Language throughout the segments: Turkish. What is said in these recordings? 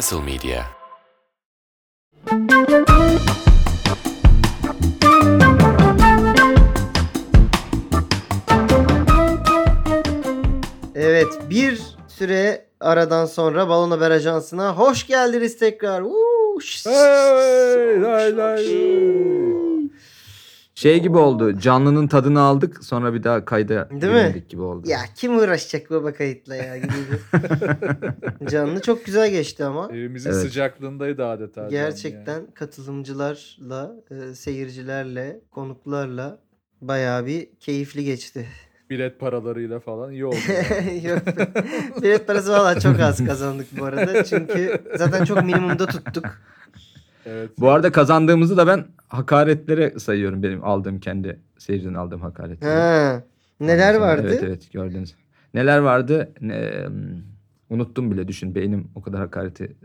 Castle Media Evet bir süre aradan sonra Balon Haber Ajansı'na hoş geldiniz tekrar. Uuu, şşş, Hey, lay, lay. Şey gibi oldu. Canlının tadını aldık sonra bir daha kayda Değil mi? gibi oldu. Ya kim uğraşacak baba kayıtla ya gibi. Canlı çok güzel geçti ama. Evimizin Evet. sıcaklığındaydı adeta. Gerçekten yani. katılımcılarla, e, seyircilerle, konuklarla bayağı bir keyifli geçti. Bilet paralarıyla falan iyi oldu. yani. Yok. Bilet parası valla çok az kazandık bu arada. Çünkü zaten çok minimumda tuttuk. Evet. Bu arada kazandığımızı da ben hakaretlere sayıyorum benim aldığım kendi seyirciden aldığım hakaretleri. Ha. Neler vardı? Evet evet gördünüz. Neler vardı? Ne, unuttum bile düşün. Beynim o kadar hakareti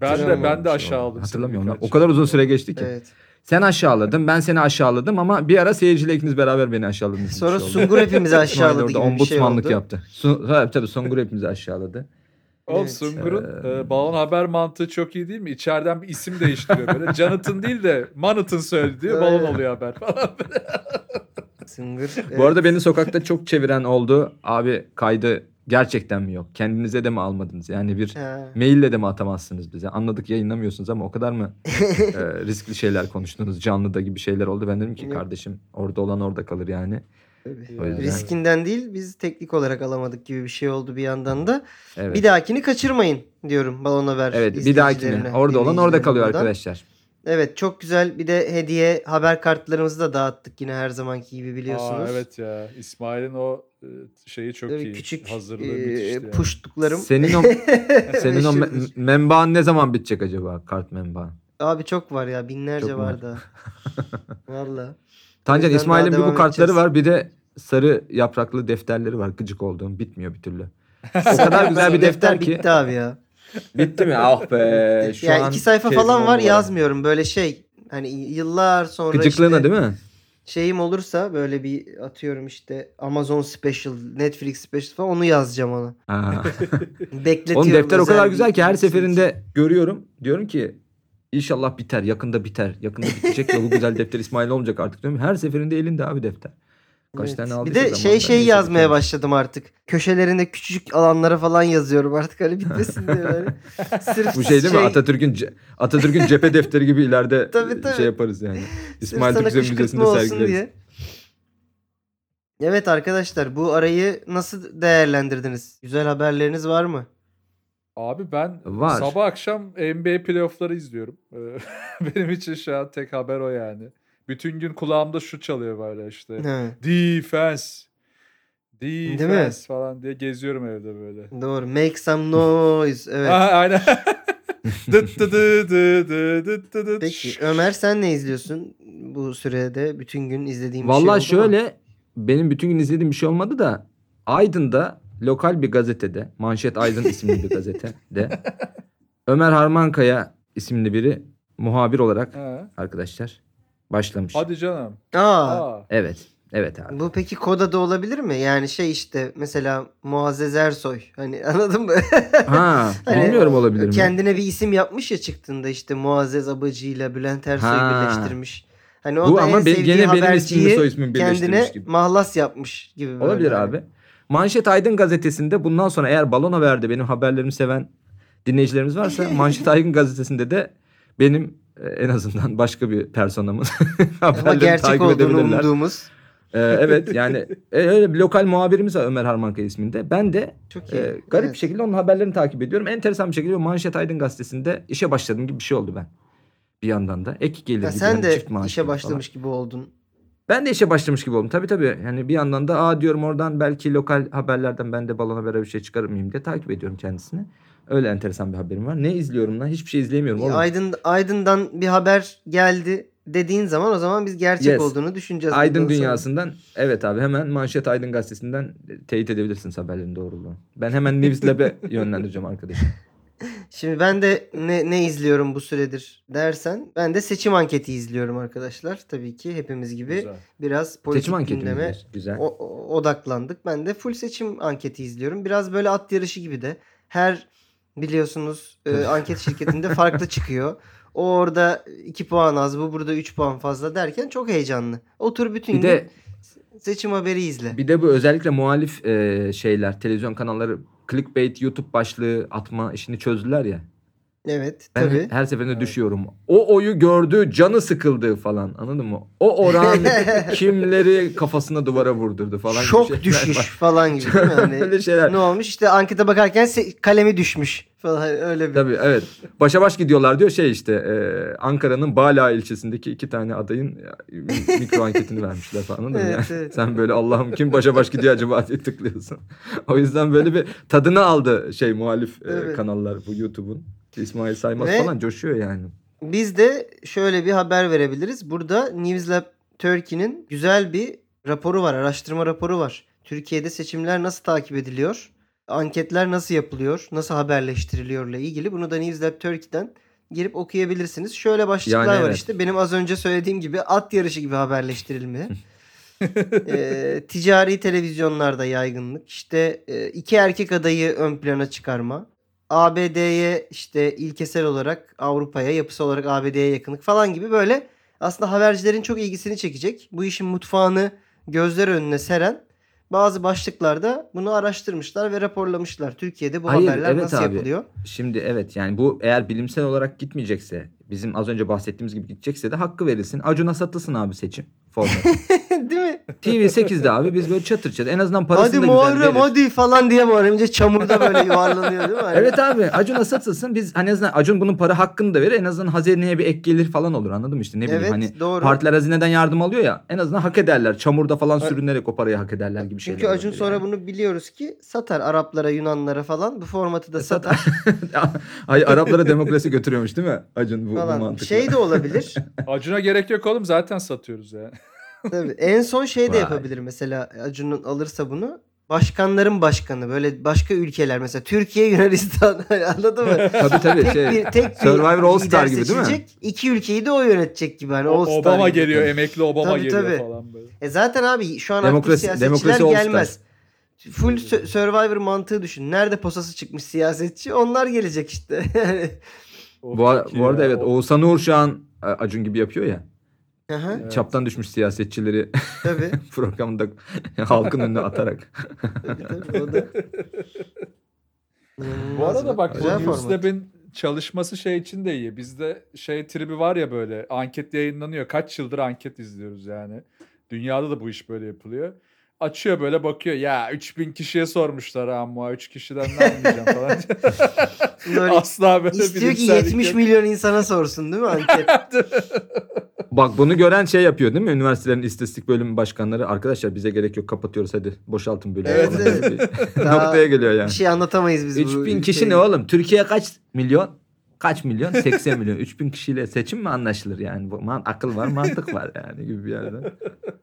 Ben de ben de aşağı aldım. Hatırlamıyorum. O kadar uzun süre geçti ki. Evet. Sen aşağıladın, ben seni aşağıladım ama bir ara seyirciyle ikiniz beraber beni aşağıladınız. Sonra şey. Sungur hepimizi aşağıladı gibi bir şey ombudsmanlık oldu. yaptı. Sun, ha, tabii Sungur hepimizi aşağıladı. Oğlum Evet. Sungur'un Ee, e, balon haber mantığı çok iyi değil mi? İçeriden bir isim değiştiriyor böyle. Jonathan değil de Manat'ın söyledi diyor. Balon oluyor haber falan. Sungur. Bu arada beni sokakta çok çeviren oldu. Abi kaydı gerçekten mi yok? Kendinize de mi almadınız? Yani bir Ha. maille de mi atamazsınız bize? Anladık yayınlamıyorsunuz ama o kadar mı e, riskli şeyler konuştunuz? Canlıda gibi şeyler oldu. Ben dedim ki kardeşim orada olan orada kalır yani. Tabii. O yüzden- Riskinden değil biz teknik olarak alamadık gibi bir şey oldu bir yandan da. Evet. Bir dahakini kaçırmayın diyorum Balon Haber Evet bir dahakine. Orada olan orada kalıyor buradan. arkadaşlar. Evet çok güzel bir de hediye haber kartlarımızı da dağıttık yine her zamanki gibi biliyorsunuz. Aa, evet ya. İsmail'in o e, şeyi çok Tabii iyi. küçük Hazırlığı e, müthişti yani. puştuklarım. Senin o senin o me- menbaan ne zaman bitecek acaba? Kart menbaan. Abi çok var ya binlerce Çok var var. da. Valla. Tancan İsmail'in bir bu kartları edeceğiz. var. Bir de sarı yapraklı defterleri var. Gıcık olduğum. Bitmiyor bir türlü. O kadar güzel bir defter ki. bitti abi ya. Bitti mi? Ah be. Şu ya an iki sayfa falan var yazmıyorum böyle şey. Hani yıllar sonra Gıcıklığına işte değil mi? şeyim olursa böyle bir atıyorum işte Amazon Special, Netflix Special falan onu yazacağım ona. Bekletiyorum. Onun defter o kadar güzel ki her seferinde görüyorum. Diyorum ki inşallah biter. Yakında biter. Yakında bitecek ve bu güzel defter İsmail olmayacak artık diyorum. Her seferinde elinde abi defter. Kaç Evet. tane Bir aldıysa de zamanında şey şey yazmaya bitermiş. başladım artık. Köşelerinde küçücük alanlara falan yazıyorum artık hani bitmesin diye böyle. Sırf Bu şey değil mi? Atatürk'ün ce- Atatürk'ün cephe defteri gibi ileride Tabii, tabii. şey yaparız yani. İsmail Türk Müzesi'nde sergileriz. diye. Evet arkadaşlar bu arayı nasıl değerlendirdiniz? Güzel haberleriniz var mı? Abi ben Var. sabah akşam NBA playoff'ları izliyorum. Ee, Benim için şu an tek haber o yani. Bütün gün kulağımda şu çalıyor böyle işte. Ha, Defense. mi? Defense falan diye geziyorum evde böyle. doğru. Make some noise. Evet. Aha, aynen. Dıt dı dı dı dı dıt dı dıt. Peki Ömer sen ne izliyorsun bu sürede? Bütün gün izlediğin bir şey oldu Vallahi mu? şöyle benim bütün gün izlediğim bir şey olmadı da Aydın'da lokal bir gazetede Manşet Aydın isimli bir gazetede Ömer Harmankaya isimli biri muhabir olarak Ha. arkadaşlar başlamış. Hadi canım. Aa, Aa. Evet. Evet abi. bu peki Koda'da olabilir mi? Yani şey işte mesela Muazzez Ersoy. Hani anladın mı? Ha, Hani bilmiyorum olabilir mi? Kendine bir isim yapmış ya çıktığında işte Muazzez Abacı ile Bülent Ersoy'u Ha. birleştirmiş. Hani o Bu da ama en be- sevdiği gene benim haberciyi soy ismimi birleştirmiş kendine gibi. mahlas yapmış gibi. böyle. Olabilir abi. Manşet Aydın gazetesinde bundan sonra eğer Balon Haber'de benim haberlerimi seven dinleyicilerimiz varsa Manşet Aydın gazetesinde de benim e, en azından başka bir personamın haberlerini gerçek takip olduğunu edebilirler. umduğumuz. Ee, evet yani e, öyle bir lokal muhabirimiz var Ömer Harmankaya isminde. Ben de Çok iyi. e, garip Evet. bir şekilde onun haberlerini takip ediyorum. Enteresan bir şekilde Manşet Aydın gazetesinde işe başladığım gibi bir şey oldu ben. Bir yandan da ek gelir Ya gibi. sen yani de işe gibi falan. başlamış gibi oldun. Ben de işe başlamış gibi oldum. Tabii tabii. Yani bir yandan da aa diyorum oradan belki lokal haberlerden ben de balon habere bir şey çıkarır mıyım diye takip ediyorum kendisini. Öyle enteresan bir haberim var. Ne izliyorum lan? Hiçbir şey izleyemiyorum oğlum. Aydın Aydın'dan bir haber geldi dediğin zaman o zaman biz gerçek Yes. olduğunu düşüneceğiz. Aydın bundan sonra. dünyasından evet abi hemen Manşet Aydın gazetesinden teyit edebilirsiniz haberlerin doğruluğunu. Ben hemen News Lab'e yönlendireceğim arkadaşım. Şimdi ben de ne, ne izliyorum bu süredir dersen ben de seçim anketi izliyorum arkadaşlar. Tabii ki hepimiz gibi Güzel. biraz politik Seçim gündeme? Güzel. o- o- odaklandık. Ben de full seçim anketi izliyorum. Biraz böyle at yarışı gibi de her biliyorsunuz e, anket şirketinde farklı çıkıyor. O orada 2 puan az, bu burada 3 puan fazla derken çok heyecanlı. Otur bütün Bir gün de seçim haberi izle. bir de bu özellikle muhalif e, şeyler, televizyon kanalları clickbait YouTube başlığı atma işini çözdüler ya. Evet, Ben tabii. her seferinde düşüyorum. O oyu gördü, canı sıkıldı falan. Anladın mı? O oran kimleri kafasına duvara vurdurdu falan Şok düşüş falan gibi değil mi? Hani Öyle şeyler. ne olmuş? İşte ankete bakarken se- kalemi düşmüş falan öyle bir. Tabii evet. Başa baş gidiyorlar diyor şey işte e, Ankara'nın Bala ilçesindeki iki tane adayın mikro anketini vermişler falan anladın mı? Evet, Yani evet. Sen böyle Allah'ım kim başa baş gidiyor acaba diye tıklıyorsun. o yüzden böyle bir tadını aldı şey muhalif e, Evet. kanallar bu YouTube'un. İsmail Saymaz Ve- falan coşuyor yani. Biz de şöyle bir haber verebiliriz. Burada Newslab Turkey'nin güzel bir raporu var, araştırma raporu var. Türkiye'de seçimler nasıl takip ediliyor? Anketler nasıl yapılıyor? Nasıl haberleştiriliyorla ilgili. Bunu da Newslab Turkey'den girip okuyabilirsiniz. Şöyle başlıklar Yani var evet. işte. Benim az önce söylediğim gibi at yarışı gibi haberleştirilme. Ee, ticari televizyonlarda yaygınlık. İşte e, iki erkek adayı ön plana çıkarma. ABD'ye işte ilkesel olarak Avrupa'ya, yapısal olarak ABD'ye yakınlık falan gibi böyle aslında habercilerin çok ilgisini çekecek. Bu işin mutfağını gözler önüne seren bazı başlıklarda bunu araştırmışlar ve raporlamışlar. Türkiye'de bu Hayır, haberler evet nasıl abi. yapılıyor? Şimdi evet yani bu eğer bilimsel olarak gitmeyecekse bizim az önce bahsettiğimiz gibi gidecekse de hakkı verilsin. Acun'a satılsın abi seçim formatı. Değil mi? TV8'de abi biz böyle çatır çatır en azından parasını Hadi da güzel Muharrem veririz. hadi falan diye Muharrem İnce çamurda böyle yuvarlanıyor değil mi? Hani Evet abi Acun'a satılsın biz hani en azından Acun bunun para hakkını da verir en azından hazineye bir ek gelir falan olur anladın mı işte ne bileyim Evet, hani doğru. partiler hazineden yardım alıyor ya en azından hak ederler çamurda falan sürünerek o parayı hak ederler gibi şeyler. Çünkü Acun sonra yani. bunu biliyoruz ki satar Araplara, Yunanlara falan. Bu formatı E, da satar Ay Araplara demokrasi götürüyormuş değil mi Acun bu, bu falan. mantıkla. Şey de olabilir. Acun'a gerek yok oğlum zaten satıyoruz yani. Tabii. En son şey de Vay. yapabilir mesela Acun'un alırsa bunu. Başkanların başkanı böyle başka ülkeler mesela Türkiye Yunanistan hani anladın mı? Tabii tabii tek şey bir tek Survivor All Star gibi değil mi? İki ülkeyi de o yönetecek gibi hani All Star Obama gibi. geliyor, emekli Obama Tabii, geliyor tabii. falan böyle. E zaten abi şu an Demokrasi- aktif siyasetçiler demokrasi All Star. gelmez. Full Sö- Survivor mantığı düşün. Nerede posası çıkmış siyasetçi onlar gelecek işte. Bu, ar- bu arada evet Oğuzhan Uğur şu an e, Acun gibi yapıyor ya. Aha, Evet. Çaptan düşmüş siyasetçileri tabii. programda halkın önüne atarak. tabii, tabii, o da. Bu arada bak. Newslab'in çalışması şey için de iyi. Bizde şey tribi var ya böyle anket yayınlanıyor. Kaç yıldır anket izliyoruz yani. Dünyada da bu iş böyle yapılıyor. Açıyor böyle bakıyor. Ya 3000 kişiye sormuşlar ama 3 kişiden ne anlayacağım falan. Böyle Asla böyle İstiyor ki bilimsellik 70 yok. milyon insana sorsun değil mi anket? Bak bunu gören şey yapıyor değil mi? Üniversitelerin istatistik bölümü başkanları. Arkadaşlar bize gerek yok kapatıyoruz hadi boşaltın bölümü. Evet, evet. Noktaya geliyor yani. Bir şey anlatamayız biz bu 3000 kişi ülkeyi. ne oğlum? Türkiye kaç milyon? Kaç milyon? 80 milyon. 3000 kişiyle seçim mi anlaşılır yani? Bu man- akıl var, mantık var yani gibi bir yerden.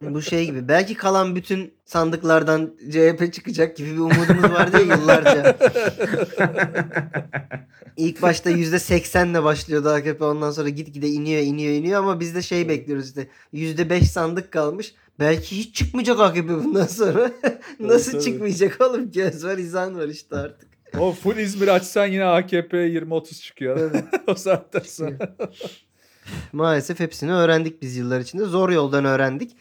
Bu şey gibi. Belki kalan bütün sandıklardan CHP çıkacak gibi bir umudumuz vardı ya yıllarca. İlk başta %80'le başlıyordu AKP. Ondan sonra gitgide iniyor iniyor iniyor ama biz de şey bekliyoruz işte. %5 sandık kalmış. Belki hiç çıkmayacak AKP bundan sonra. Nasıl çıkmayacak oğlum? Göz var izan var işte artık. O full İzmir açsan yine AKP 20-30 çıkıyor. o saatten sonra. Maalesef hepsini öğrendik biz yıllar içinde. Zor yoldan öğrendik.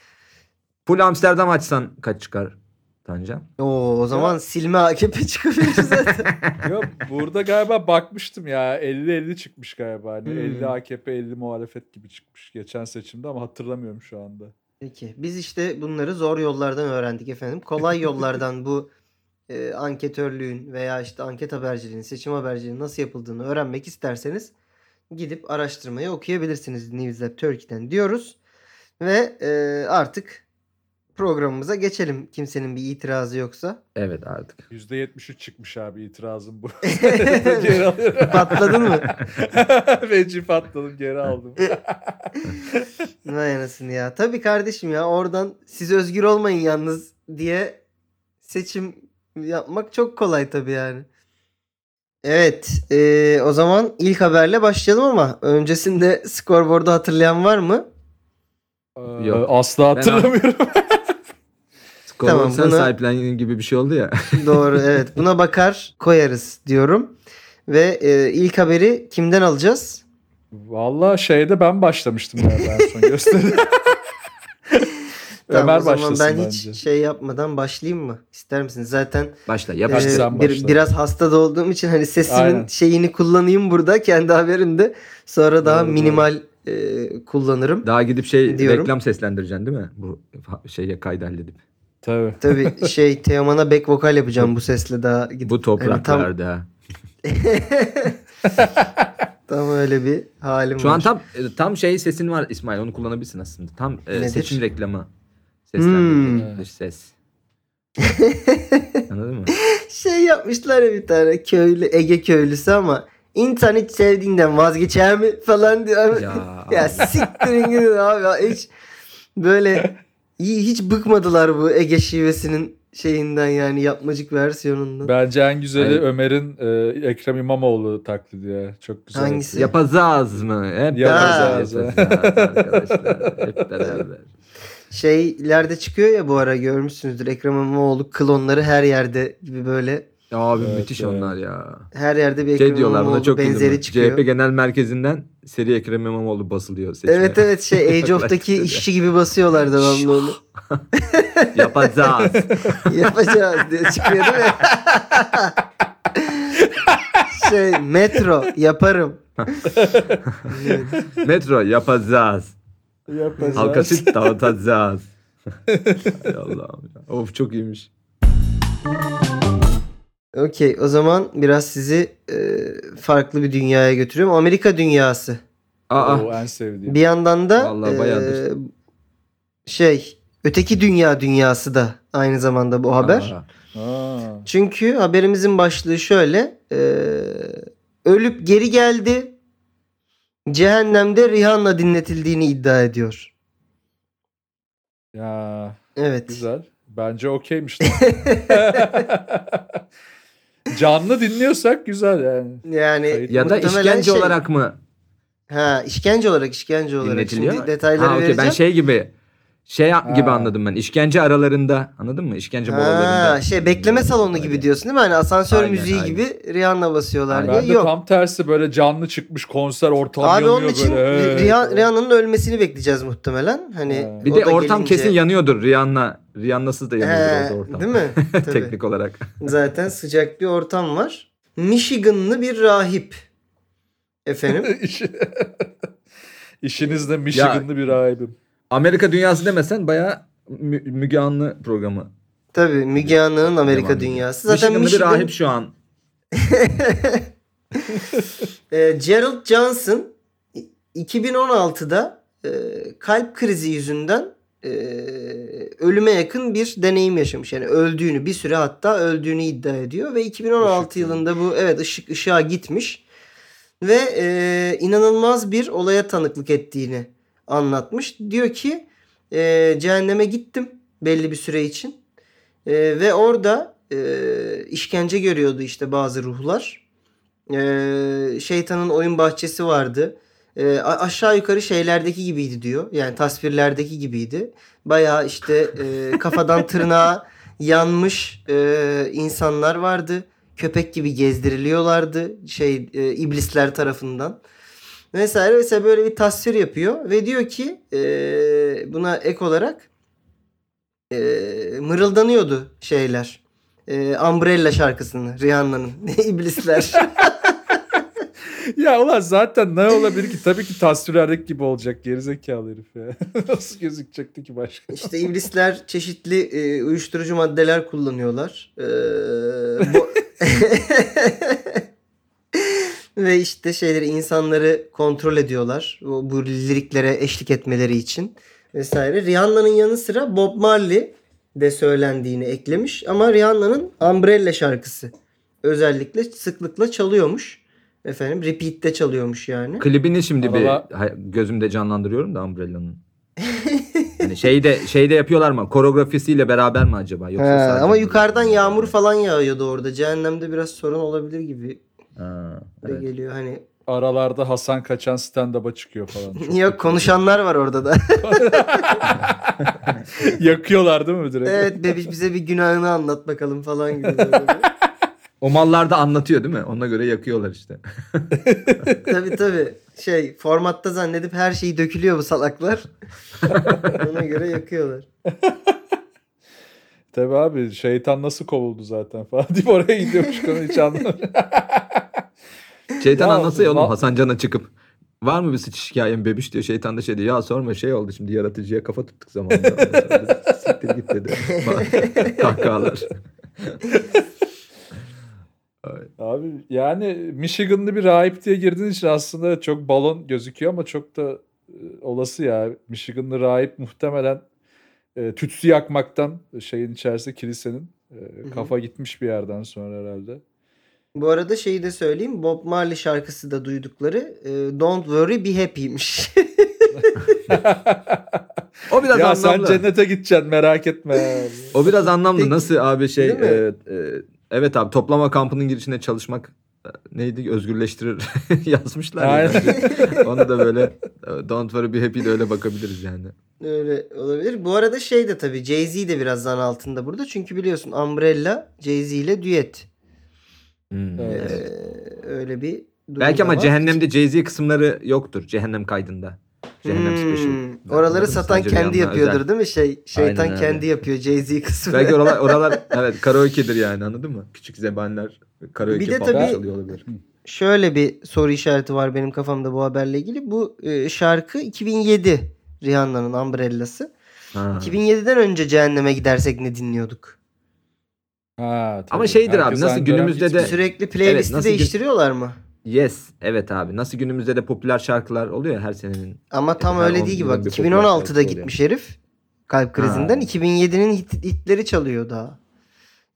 Full Amsterdam açsan kaç çıkar Tancan? Oo, o zaman silme AKP çıkabilir zaten. Yok burada galiba bakmıştım ya 50-50 çıkmış galiba. Hani Hmm. 50 AKP 50 muhalefet gibi çıkmış geçen seçimde ama hatırlamıyorum şu anda. Peki. Biz işte bunları zor yollardan öğrendik efendim. Kolay yollardan bu e, anketörlüğün veya işte anket haberciliğinin, seçim haberciliğinin nasıl yapıldığını öğrenmek isterseniz gidip araştırmayı okuyabilirsiniz Newslab Turkey'den diyoruz. Ve e, artık programımıza geçelim. Kimsenin bir itirazı yoksa. Evet artık. %73 çıkmış abi itirazım bu. geri alıyorum. Patladın mı? Feci patladım geri aldım. Vay anasını ya. Tabii kardeşim ya oradan siz özgür olmayın yalnız diye seçim yapmak çok kolay tabii yani. Evet eee, o zaman ilk haberle başlayalım ama öncesinde skorboardu hatırlayan var mı? Ee, Yok. Asla Ben- hatırlamıyorum. Tamam, Tamam, sen bunu- sahiplen gibi bir şey oldu ya. Doğru evet buna bakar koyarız diyorum. Ve e, ilk haberi kimden alacağız? Valla şeyde ben başlamıştım ya en son gösteride. Tamam, Ömer o zaman başlasın ben bence. hiç şey yapmadan başlayayım mı? İster misiniz? Zaten Başla e, yap. Sen bir- başla. biraz hasta da olduğum için hani sesimin Aynen. şeyini kullanayım burada kendi haberimde. Sonra daha Doğru, doğru. minimal e, kullanırım. Daha gidip şey Diyorum. reklam seslendireceksin değil mi? Bu şeye kaydı halledip. Tabii. Tabii şey Teoman'a back vokal yapacağım bu sesle daha gidip. Bu hani topraklarda. tam, tam öyle bir halim Şu var. an tam tam şey sesin var İsmail onu kullanabilirsin aslında. Tam e, seçim reklamı. Seslendirici Hmm. dış ses. Anladın mı? Şey yapmışlar ya bir tane köylü Ege köylüsü ama insan hiç sevdiğinden vazgeçer mi falan diyor. Ya, Ya, abi. siktirin gidin abi. Ya Hiç böyle iyi hiç bıkmadılar bu Ege şivesinin şeyinden yani yapmacık versiyonundan. Bence en güzeli Hayır. Ömer'in e, Ekrem İmamoğlu taklidi ya. Çok güzel. Hangisi? Yapacağız mı? Hep beraber yapacağız arkadaşlar. Hep beraber. Şeylerde çıkıyor ya bu ara görmüşsünüzdür Ekrem İmamoğlu klonları her yerde gibi böyle Abi Evet, müthiş evet. onlar ya. her yerde bir Ekrem Şey diyorlar buna İmamoğlu çok benzeri çıkıyor. CHP Genel Merkezi'nden seri Ekrem İmamoğlu basılıyor seçmeye. Evet evet şey Age of'taki işçi gibi basıyorlar devamlı onu. Yapacağız. Yapacağız diye çıkıyor değil mi? şey metro yaparım. Evet. Metro yapacağız. Yapacağız. Halka süt dağıtacağız. Hay Allah'ım ya. Of çok iyiymiş. Okey o zaman biraz sizi e, farklı bir dünyaya götürüyorum. Amerika dünyası. Aa, Oo, en sevdiğim. Bir yandan da Vallahi e, bayağıdır. şey öteki dünya dünyası da aynı zamanda bu haber. Aa. Aa. Çünkü haberimizin başlığı şöyle. e, ölüp geri geldi. Cehennemde Rihanna dinletildiğini iddia ediyor. Ya Evet. güzel. Bence okeymiş. Canlı dinliyorsak güzel yani. Yani Kayıt- Ya da işkence şey- olarak mı Ha işkence olarak işkence olarak. dinletiliyor? Şimdi detayları ha, okey. vereceğim. Ben şey gibi şey gibi anladım ben. İşkence aralarında anladın mı? İşkence molalarında. Ha, şey bekleme salonu gibi diyorsun değil mi? Hani asansör Aynen, müziği aynen. gibi Rihanna basıyorlar diye. Ben de Yok. tam tersi böyle canlı çıkmış konser ortam Abi yanıyor onun için böyle. Ri- Rihanna'nın ölmesini bekleyeceğiz muhtemelen. Hani Ha. Bir o de da ortam gelince- kesin yanıyordur. Rihanna Rihanna'sız da yanıyordur He, orada ortam. Değil mi? Tabii. Teknik olarak. Zaten sıcak bir ortam var. Michiganlı bir rahip. Efendim? İşi- İşinizde Michigan'lı bir rahibim. Amerika dünyası demesen bayağı Mü- Müge Anlı programı. Tabii Müge Anlı'nın Amerika Devam dünyası. Zaten Michigan'lı Michigan, bir rahip şu an. e, Gerald Johnson i- 2016'da e, kalp krizi yüzünden e, ölüme yakın bir deneyim yaşamış. Yani öldüğünü bir süre hatta öldüğünü iddia ediyor ve 2016 Işık yılında bu evet ışık ışığa gitmiş ve e, inanılmaz bir olaya tanıklık ettiğini anlatmış. Diyor ki e, cehenneme gittim belli bir süre için E, ve orada e, işkence görüyordu işte bazı ruhlar. E, şeytanın oyun bahçesi vardı. E, aşağı yukarı şeylerdeki gibiydi diyor. Yani tasvirlerdeki gibiydi. Bayağı işte e, kafadan tırnağa yanmış e, insanlar vardı. Köpek gibi gezdiriliyorlardı şey e, iblisler tarafından. Vesaire vesaire böyle bir tasvir yapıyor ve diyor ki e, buna ek olarak e, mırıldanıyordu şeyler. E, Umbrella şarkısını Rihanna'nın iblisler. Ya ulan zaten ne olabilir ki? Tabii ki tasvirlerdeki gibi olacak gerizekalı herif ya. Nasıl gözükecekti ki başka? İşte iblisler çeşitli e, uyuşturucu maddeler kullanıyorlar. E, bu... Ve işte şeyleri insanları kontrol ediyorlar. Bu, bu liriklere eşlik etmeleri için vesaire. Rihanna'nın yanı sıra Bob Marley de söylendiğini eklemiş. Ama Rihanna'nın Umbrella şarkısı özellikle sıklıkla çalıyormuş. Efendim repeat'te çalıyormuş yani. Klibini şimdi Arada- bir gözümde canlandırıyorum da Umbrella'nın. hani şeyde şeyde yapıyorlar mı? Koreografisiyle beraber mi acaba? Yoksa sadece ama yukarıdan yağmur falan yağıyordu orada. Cehennemde biraz sorun olabilir gibi Ha, evet. geliyor hani. Aralarda Hasan Kaçan stand-up'a çıkıyor falan. Çok Yok konuşanlar var orada da. Yakıyorlar değil mi direkt? evet bebiş bize bir günahını anlat bakalım falan gibi. böyle. O mallarda anlatıyor değil mi? Ona göre yakıyorlar işte. tabii tabii. Şey formatta zannedip her şeyi dökülüyor bu salaklar. Ona göre yakıyorlar. Tabii abi şeytan nasıl kovuldu zaten falan deyip oraya gidiyormuş konu hiç anlamıyorum. Şeytan Ya, anlatsa ya oğlum Hasan Can'a çıkıp. Var mı bir sıçış hikayen bebiş diyor. Şeytan da şey diyor. Ya sorma şey oldu şimdi yaratıcıya kafa tuttuk zamanında. Siktir git dedi. Kahkahalar. Abi yani Michigan'lı bir rahip diye girdiğin için aslında çok balon gözüküyor ama çok da e, olası ya. Michigan'lı rahip muhtemelen e, tütsü yakmaktan şeyin içerisinde kilisenin e, kafa gitmiş bir yerden sonra herhalde. Bu arada şeyi de söyleyeyim. Bob Marley şarkısı da duydukları e, Don't Worry Be Happy'miş. O biraz ya anlamlı. sen cennete gideceksin merak etme. O biraz anlamlı. Peki, Nasıl abi şey e, e, evet abi toplama kampının girişine çalışmak e, neydi özgürleştirir yazmışlar. ya Aynen. bence. Onu da böyle Don't worry be happy de öyle bakabiliriz yani. Öyle olabilir. Bu arada şey de tabii Jay-Z de biraz zan altında burada. Çünkü biliyorsun Umbrella Jay-Z ile düet. Hmm. Evet. Ee, öyle bir durum Belki ama var. cehennemde Jay-Z kısımları yoktur. Cehennem kaydında. Cehennem Hmm, special. Oraları satan kendi yapıyordur özel. değil mi? Şey şeytan Aynen öyle. kendi yapıyor Jay-Z kısmı. Belki oralar, oralar evet karaoke'dir yani anladın mı? Küçük zebaniler karaoke Bir de pop tabii- çalıyor olabilir. Şöyle bir soru işareti var benim kafamda bu haberle ilgili. Bu e, şarkı 2007 Rihanna'nın Umbrella'sı. Ha. 2007'den önce cehenneme gidersek ne dinliyorduk? Ha, tabii. Ama şeydir abi, Herkes nasıl aynı dönem günümüzde de-. Sürekli playlist'i nasıl gün- değiştiriyorlar mı? Yes. Evet abi. Nasıl günümüzde de popüler şarkılar oluyor ya her senenin. Ama tam Her öyle değil gibi bak. bir popüler 2016'da şarkısı oluyor. gitmiş herif. Kalp krizinden. Ha. 2007'nin hit, hitleri çalıyor daha.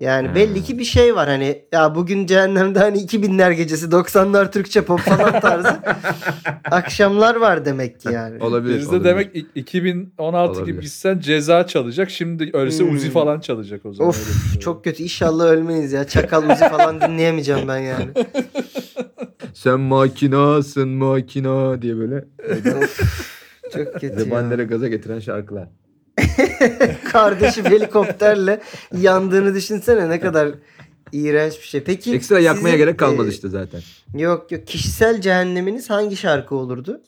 Yani Ha. belli ki bir şey var hani ya bugün cehennemde hani 2000'ler gecesi 90'lar Türkçe pop falan tarzı akşamlar var demek ki yani. Olabilir. Bizde olabilir. demek i- 2016 gibi Olabilir. gitsen ceza çalacak. Şimdi ölse Hmm. Uzi falan çalacak o zaman. Of şey çok kötü. İnşallah ölmeyiz ya. Çakal müziği falan dinleyemeyeceğim ben yani. Sen makinasın makina diye böyle Çok kötü zebanilere ya. gaza getiren şarkılar. Kardeşim helikopterle yandığını düşünsene ne kadar iğrenç bir şey. Peki Ekstra yakmaya sizin, gerek kalmadı e, işte zaten. Yok yok. Kişisel cehenneminiz hangi şarkı olurdu?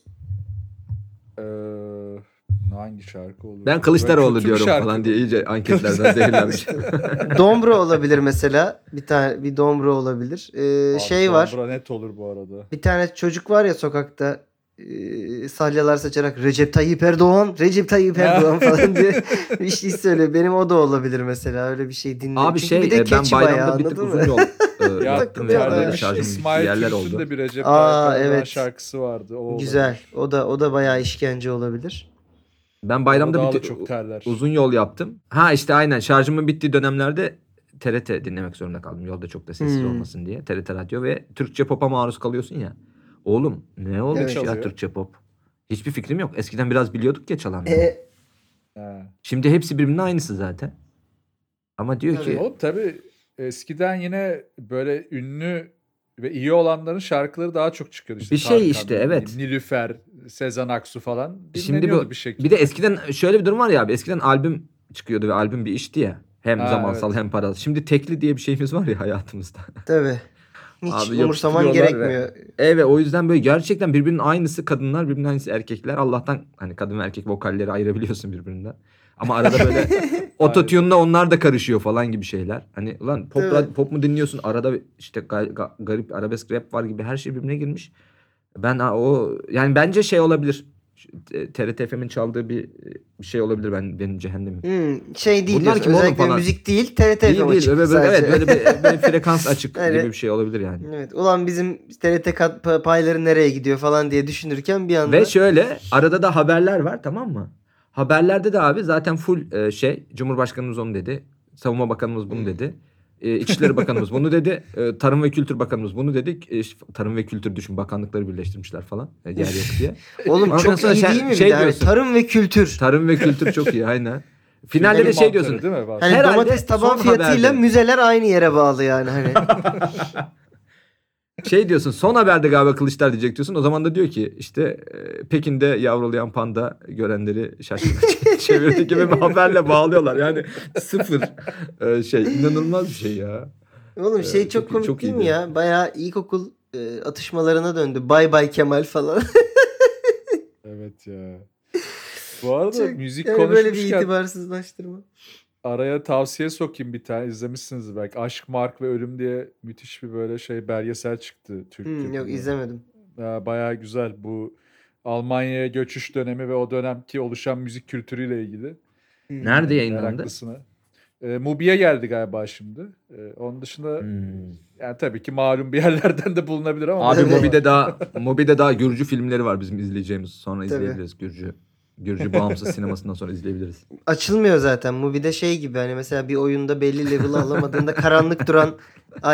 Hangi şarkı olur? Ben Kılıçdaroğlu Böyle diyorum şarkı falan diye iyice anketlerden zehirlenmiş. Dombra olabilir mesela. Bir tane bir Dombra olabilir. Ee, Abi, şey var. Dombra net olur bu arada. Bir tane çocuk var ya sokakta e, salyalar saçarak Recep Tayyip Erdoğan, Recep Tayyip Erdoğan falan diye bir şey söylüyor. Benim o da olabilir mesela. Öyle bir şey dinledim. Abi Çünkü şey bir de e, ben keçi bayağı, bayramda bir tık anladın uzun mı? yol e, Ya yaptım ya. şarjım İsmail yerler Türk'ün oldu. de bir Recep Aa, Tayyip Erdoğan evet. şarkısı vardı. O Güzel. O da o da bayağı işkence olabilir. Ben bayramda bir çok terler. uzun yol yaptım. Ha işte aynen şarjımın bittiği dönemlerde TRT dinlemek zorunda kaldım. Yolda çok da sessiz Hmm. olmasın diye. TRT radyo ve Türkçe pop'a maruz kalıyorsun ya. Oğlum ne olmuş Evet. ya Çalıyor. Türkçe pop? Hiçbir fikrim yok. Eskiden biraz biliyorduk ya çalanları. E, Ha. Şimdi hepsi birbirinin aynısı zaten. Ama diyor Evet. ki Oğlum tabii eskiden yine böyle ünlü ve iyi olanların şarkıları daha çok çıkıyordu. İşte Bir şey Tarkan, işte, evet. Nilüfer, Sezen Aksu falan. Şimdi bu- bir şekilde. bir de eskiden şöyle bir durum var ya abi. Eskiden albüm çıkıyordu ve albüm bir işti ya. Hem Ha, zamansal evet. hem paralı. Şimdi tekli diye bir şeyimiz var ya hayatımızda. tabii. Hiç Abi umursaman gerekmiyor. Evet o yüzden böyle gerçekten birbirinin aynısı kadınlar birbirinin aynısı erkekler. Allah'tan hani kadın ve erkek vokalleri ayırabiliyorsun birbirinden. Ama arada böyle ototune'la onlar da karışıyor falan gibi şeyler. Hani ulan pop, Evet. pop mu dinliyorsun arada işte ga- ga- garip arabesk rap var gibi her şey birbirine girmiş. Ben o yani bence şey olabilir. TRT FM'in çaldığı bir, bir şey olabilir ben benim cehennemim. Hmm, şey değil Bunlar diyorsun. kim oğlum Özellikle falan? müzik değil TRT Değil FM değil böyle, sadece. evet böyle bir, böyle frekans açık Evet. gibi bir şey olabilir yani. Evet. Ulan bizim TRT payları nereye gidiyor falan diye düşünürken bir anda Ve şöyle arada da haberler var tamam mı? Haberlerde de abi zaten full e, şey Cumhurbaşkanımız onu dedi. Savunma Bakanımız bunu Hmm. dedi. E, İçişleri Bakanımız bunu dedi. E, Tarım ve Kültür Bakanımız bunu dedi. E, Tarım ve Kültür düşün bakanlıkları birleştirmişler falan. E, yer yok diye. oğlum Ondan çok sonra iyi şey- değil mi? şey bir de? Diyorsun. tarım ve kültür. Tarım ve Kültür çok iyi aynen. Finalde de şey diyorsun. Değil mi? Var. Hani Herhalde domates taban son fiyatıyla haberde- müzeler aynı yere bağlı yani hani. Şey diyorsun son haberde galiba Kılıçlar diyecek diyorsun. O zaman da diyor ki işte e, Pekin'de yavrulayan panda görenleri şaşkına çevirdi gibi bir haberle bağlıyorlar. Yani sıfır e, şey inanılmaz bir şey ya. Oğlum şey Ee, çok, çok komik çok değil mi ya? Bayağı ilkokul e, atışmalarına döndü. Bay bay Kemal falan. Evet ya. Bu arada Çok- müzik yani böyle bir konuşmuşken itibarsızlaştırma. Araya tavsiye sokayım bir tane. izlemişsiniz belki. Aşk, Mark ve Ölüm diye müthiş bir böyle şey belgesel çıktı Türk Hmm, yok yapımı. izlemedim. Ya, bayağı güzel. Bu Almanya'ya göçüş dönemi ve o dönemki oluşan müzik kültürüyle ilgili. Hmm. Nerede yayınlandı? Meraklısına. E, Mubi'ye geldi galiba şimdi. E, onun dışında Hmm. yani tabii ki malum bir yerlerden de bulunabilir ama. Abi Evet. Mobi'de daha Mobi'de daha Gürcü filmleri var bizim izleyeceğimiz. Sonra Tabii. izleyebiliriz Gürcü. Gürcü bağımsız sinemasından sonra izleyebiliriz. Açılmıyor zaten. Bu bir de şey gibi hani mesela bir oyunda belli level alamadığında karanlık duran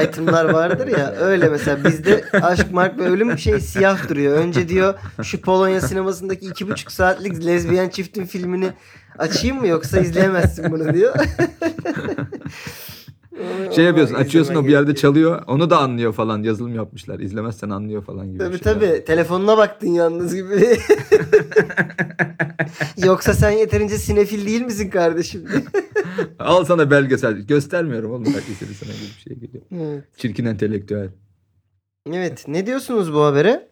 itemlar vardır ya. Öyle mesela bizde Aşk, Mark ve Ölüm şey siyah duruyor. Önce diyor şu Polonya sinemasındaki iki buçuk saatlik lezbiyen çiftin filmini açayım mı yoksa izleyemezsin bunu diyor. Onu- Şey yapıyorsun açıyorsun o bir yerde çalıyor. Onu da anlıyor falan. Yazılım yapmışlar. İzlemezsen anlıyor falan gibi. Tabii bir şey. tabii. Telefonuna baktın yalnız gibi. Yoksa sen yeterince sinefil değil misin kardeşim? Al sana belgesel. Göstermiyorum oğlum belgeseli sana gibi bir şey geliyor. evet. Çirkin entelektüel. evet. Ne diyorsunuz bu habere?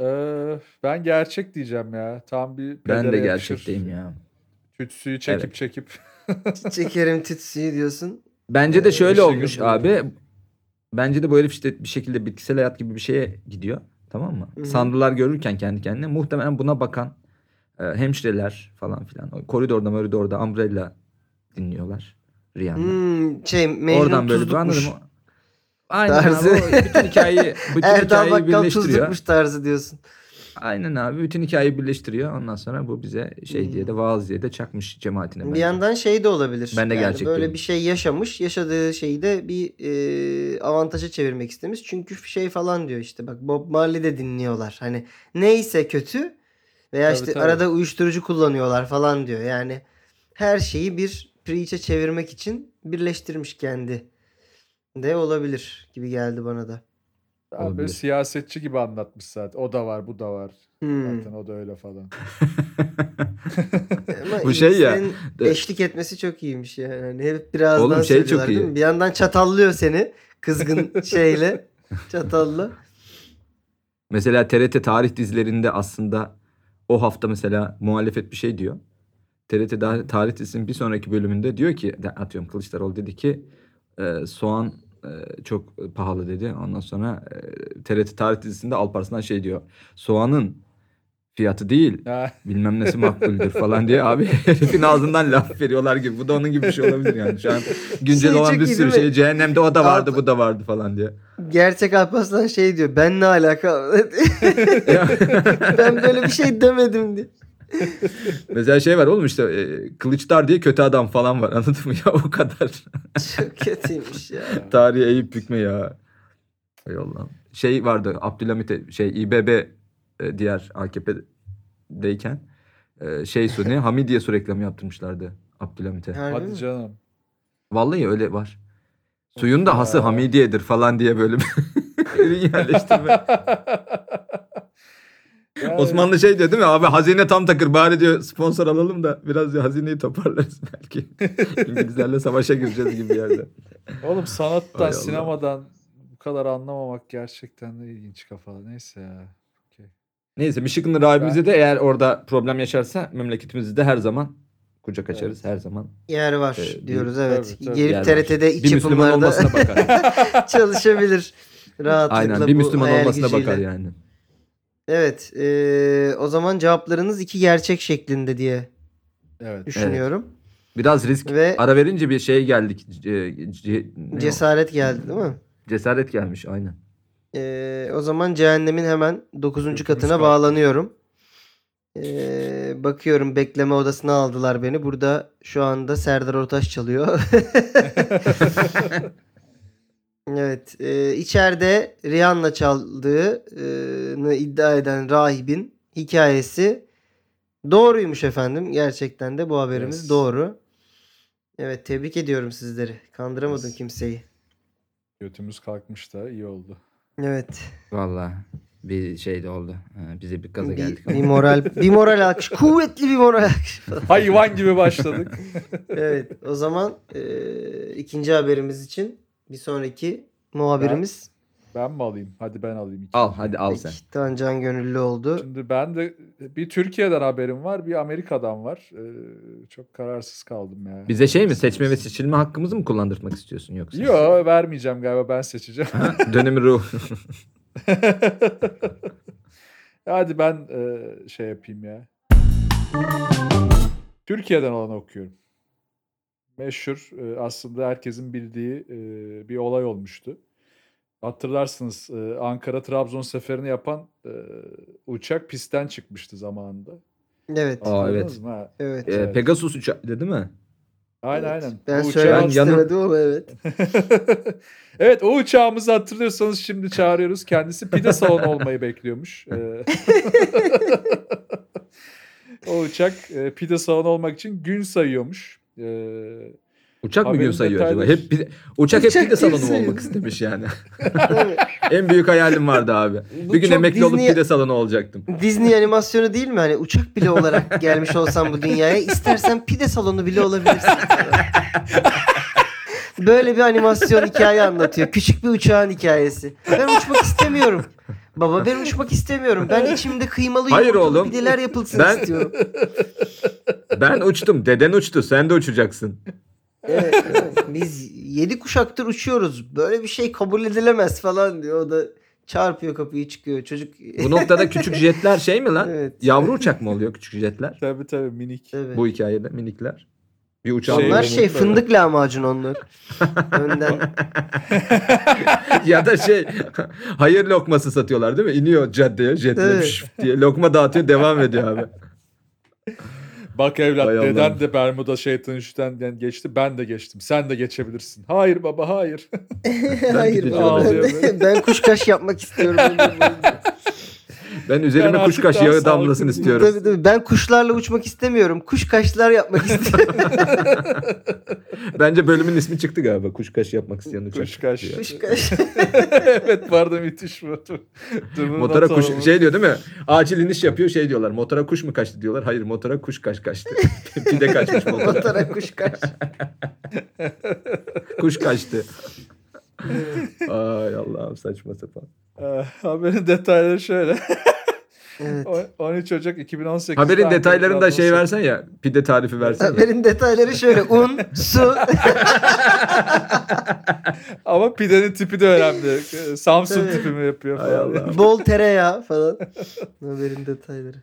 Ee, ben gerçek diyeceğim ya. Tam bir Ben de gerçekteyim ya. Tütsüyü çekip Evet. çekip. Çekerim tütsüyü diyorsun. Bence de şöyle Işık olmuş yapıyor. abi. Bence de bu herif işte bir şekilde bitkisel hayat gibi bir şeye gidiyor. Tamam mı? Hı. Sanrılar görürken kendi kendine muhtemelen buna bakan e, hemşireler falan filan. O koridorda koridorda umbrella dinliyorlar. Rihanna. Hmm, şey Mecnun Oradan böyle bir anladım. o- Aynen Tarzı. abi. O bütün hikayeyi, bütün Erdal hikayeyi Bakkal birleştiriyor. tuzlukmuş tarzı diyorsun. Aynen abi. Bütün hikayeyi birleştiriyor. Ondan sonra bu bize şey diye de vaaz diye de çakmış cemaatine. Bir bence. yandan şey de olabilir. Ben de Yani gerçek Böyle diyorum. bir şey yaşamış. Yaşadığı şeyi de bir e, avantaja çevirmek istemiş. Çünkü şey falan diyor işte bak Bob Marley de dinliyorlar. Hani neyse kötü veya Tabii, işte tabii. arada uyuşturucu kullanıyorlar falan diyor. Yani her şeyi bir preach'e çevirmek için birleştirmiş kendi de olabilir gibi geldi bana da. Abi böyle Olabilir. siyasetçi gibi anlatmış zaten. O da var, bu da var. Hmm. Zaten o da öyle falan. Ama Bu şey ya, de- eşlik etmesi çok iyiymiş yani. Hani hep birazdan Oğlum şey çok söylüyorlar değil iyi. mi? Bir yandan çatallıyor seni kızgın şeyle çatalla. Mesela TRT tarih dizilerinde aslında o hafta mesela muhalefet bir şey diyor. TRT da- tarih dizisinin bir sonraki bölümünde diyor ki de- atıyorum Kılıçdaroğlu dedi ki e, soğan e, çok pahalı dedi. Ondan sonra e, TRT tarih dizisinde Alparslan şey diyor. Soğanın fiyatı değil bilmem nesi makbuldür falan diye abi herifin ağzından laf veriyorlar gibi. Bu da onun gibi bir şey olabilir yani. Şu an güncel Şey olan bir sürü şey. Cehennemde o da vardı Alp- bu da vardı falan diye. Gerçek Alparslan şey diyor. Ben ne alaka? ben böyle bir şey demedim diye. Mesela şey var oğlum işte e, Kılıçdar diye kötü adam falan var anladın mı ya o kadar. Çok kötüymüş ya. Tarihi eğip bükme ya. Hay Allah'ım. Şey vardı Abdülhamit'e şey İBB e, diğer AKP'deyken e, şey su ne Hamidiye su reklamı yaptırmışlardı Abdülhamit'e. Hadi mi? canım. Vallahi öyle var. Suyun da hası. Hamidiye'dir falan diye böyle bir yerleştirme. Osmanlı şey diyor değil mi? Abi hazine tam takır bari diyor sponsor alalım da biraz ya hazineyi toparlarız belki. İngilizlerle savaşa gireceğiz gibi bir yerde. Oğlum sanattan, Allah. sinemadan bu kadar anlamamak gerçekten de ilginç kafa. Neyse ya. Okey. Neyse Michigan'lı rahibimize de eğer orada problem yaşarsa memleketimizde her zaman kucak açarız her zaman. Yer var Ee, diyoruz evet. tabii, tabii. Gelip Yer var. TRT'de iç Bir Müslüman yapımlarda olmasına bakar. çalışabilir. Rahatlıkla Aynen bir bu Müslüman hayal olmasına gücüyle. bakar yani. Evet. eee, o zaman cevaplarınız iki gerçek şeklinde diye Evet. düşünüyorum. Biraz risk Ve ara verince bir şey geldik. Ce- ce- ne o? cesaret geldi değil mi? Cesaret gelmiş aynen. Eee, o zaman cehennemin hemen 9. Götümüz katına bağlanıyorum. Eee, bakıyorum bekleme odasına aldılar beni. Burada şu anda Serdar Ortaç çalıyor. evet. eee içeride Rihanna çaldığını iddia eden rahibin hikayesi doğruymuş efendim. Gerçekten de bu haberimiz Yes. doğru. Evet tebrik ediyorum sizleri. Kandıramadım Yes. kimseyi. Götümüz kalkmış da iyi oldu. Evet. Vallahi bir şey de oldu. Ha, bize bir gaza Bir, geldik bir ama. moral bir moral alkış. Kuvvetli bir moral alkış. Hayvan gibi başladık. evet. O zaman eee, ikinci haberimiz için Bir sonraki muhabirimiz Ben mi alayım? Hadi ben alayım. ikinci. Al hadi al sen. Peki, Tancan Gönüllü oldu. Şimdi ben de bir Türkiye'den haberim var, bir Amerika'dan var. Ee, çok kararsız kaldım ya. Bize şey mi seçme ve seçilme hakkımızı mı kullandırmak istiyorsun yoksa? Yok vermeyeceğim galiba ben seçeceğim. Ha, Dönemi ruh. Hadi ben e, şey yapayım ya. Türkiye'den olanı okuyorum. Meşhur e, aslında herkesin bildiği e, bir olay olmuştu. Hatırlarsınız e, Ankara-Trabzon seferini yapan uçak pistten çıkmıştı zamanında. Evet. Aa, evet. Ha. evet. Ee, Pegasus uçağı değil mi? Aynen Evet. aynen. Ben söylemek uçağın yanı- istemedim ama evet. evet o uçağımızı hatırlıyorsanız şimdi çağırıyoruz. Kendisi pide salonu olmayı bekliyormuş. O uçak pide salonu olmak için gün sayıyormuş. Ee, Uçak mı gün sayıyor acaba? detayları- Hep pide- uçak hep Uçak pide salonu olmak istemiş yani. En büyük hayalim vardı abi. Bu bir gün emekli olup Disney- pide salonu olacaktım. Disney animasyonu değil mi? Hani uçak bile olarak gelmiş olsam bu dünyaya istersen pide salonu bile olabilirsin. Böyle bir animasyon hikaye anlatıyor. Küçük bir uçağın hikayesi. Ben uçmak istemiyorum. Baba ben uçmak istemiyorum. Ben içimde kıymalı Hayır oğlum. pideler yapılsın Ben- istiyorum. Ben uçtum. Deden uçtu. Sen de uçacaksın. Evet, evet. Biz yedi kuşaktır uçuyoruz. Böyle bir şey kabul edilemez falan diyor. O da çarpıyor kapıyı çıkıyor. Çocuk Bu noktada küçük jetler şey mi lan? Evet. Yavru uçak mı oluyor küçük jetler? tabii tabii minik. Evet. Bu hikayede minikler. Bir uçağın Şey- Onlar boyunu- şey fındık lahmacun onlar. Önden ya da şey hayır lokması satıyorlar değil mi? İniyor caddeye jetle Evet. diye lokma dağıtıyor devam ediyor abi. Bak evlat Hay deden de Bermuda şeytan üçten geçti. Ben de geçtim. Sen de geçebilirsin. Hayır baba hayır. Hayır baba. Ben, ben kuşkaş yapmak istiyorum. Ben üzerime Ben kuşkaş daha yağı damlasın bir- istiyorum. tabii, tabii. Ben kuşlarla uçmak istemiyorum. Kuşkaşlar yapmak istiyorum. Bence bölümün ismi çıktı galiba. Kuşkaş yapmak isteyen uçak. Kuşkaş. diye. Kuşkaş. evet bu arada müthiş bunu Motora kuş şey diyor değil mi? Acil iniş yapıyor şey diyorlar. Motora kuş mu kaçtı diyorlar. Hayır motora kuş kaç kaçtı. Pide kaçmış motora. Motora kuşkaş. kuş kaçtı. Ay Allah'ım saçma sapan. Ee, haberin detayları şöyle. Evet. O- 13 Ocak 2018'de Haberin Ankara detaylarında şey versen ya. Pide tarifi versen ya. Haberin detayları şöyle. Un, su. Ama pidenin tipi de önemli. Ee, Samsun Tabii. tipi mi yapıyor Hay falan. Allah. bol tereyağı falan. Haberin detayları.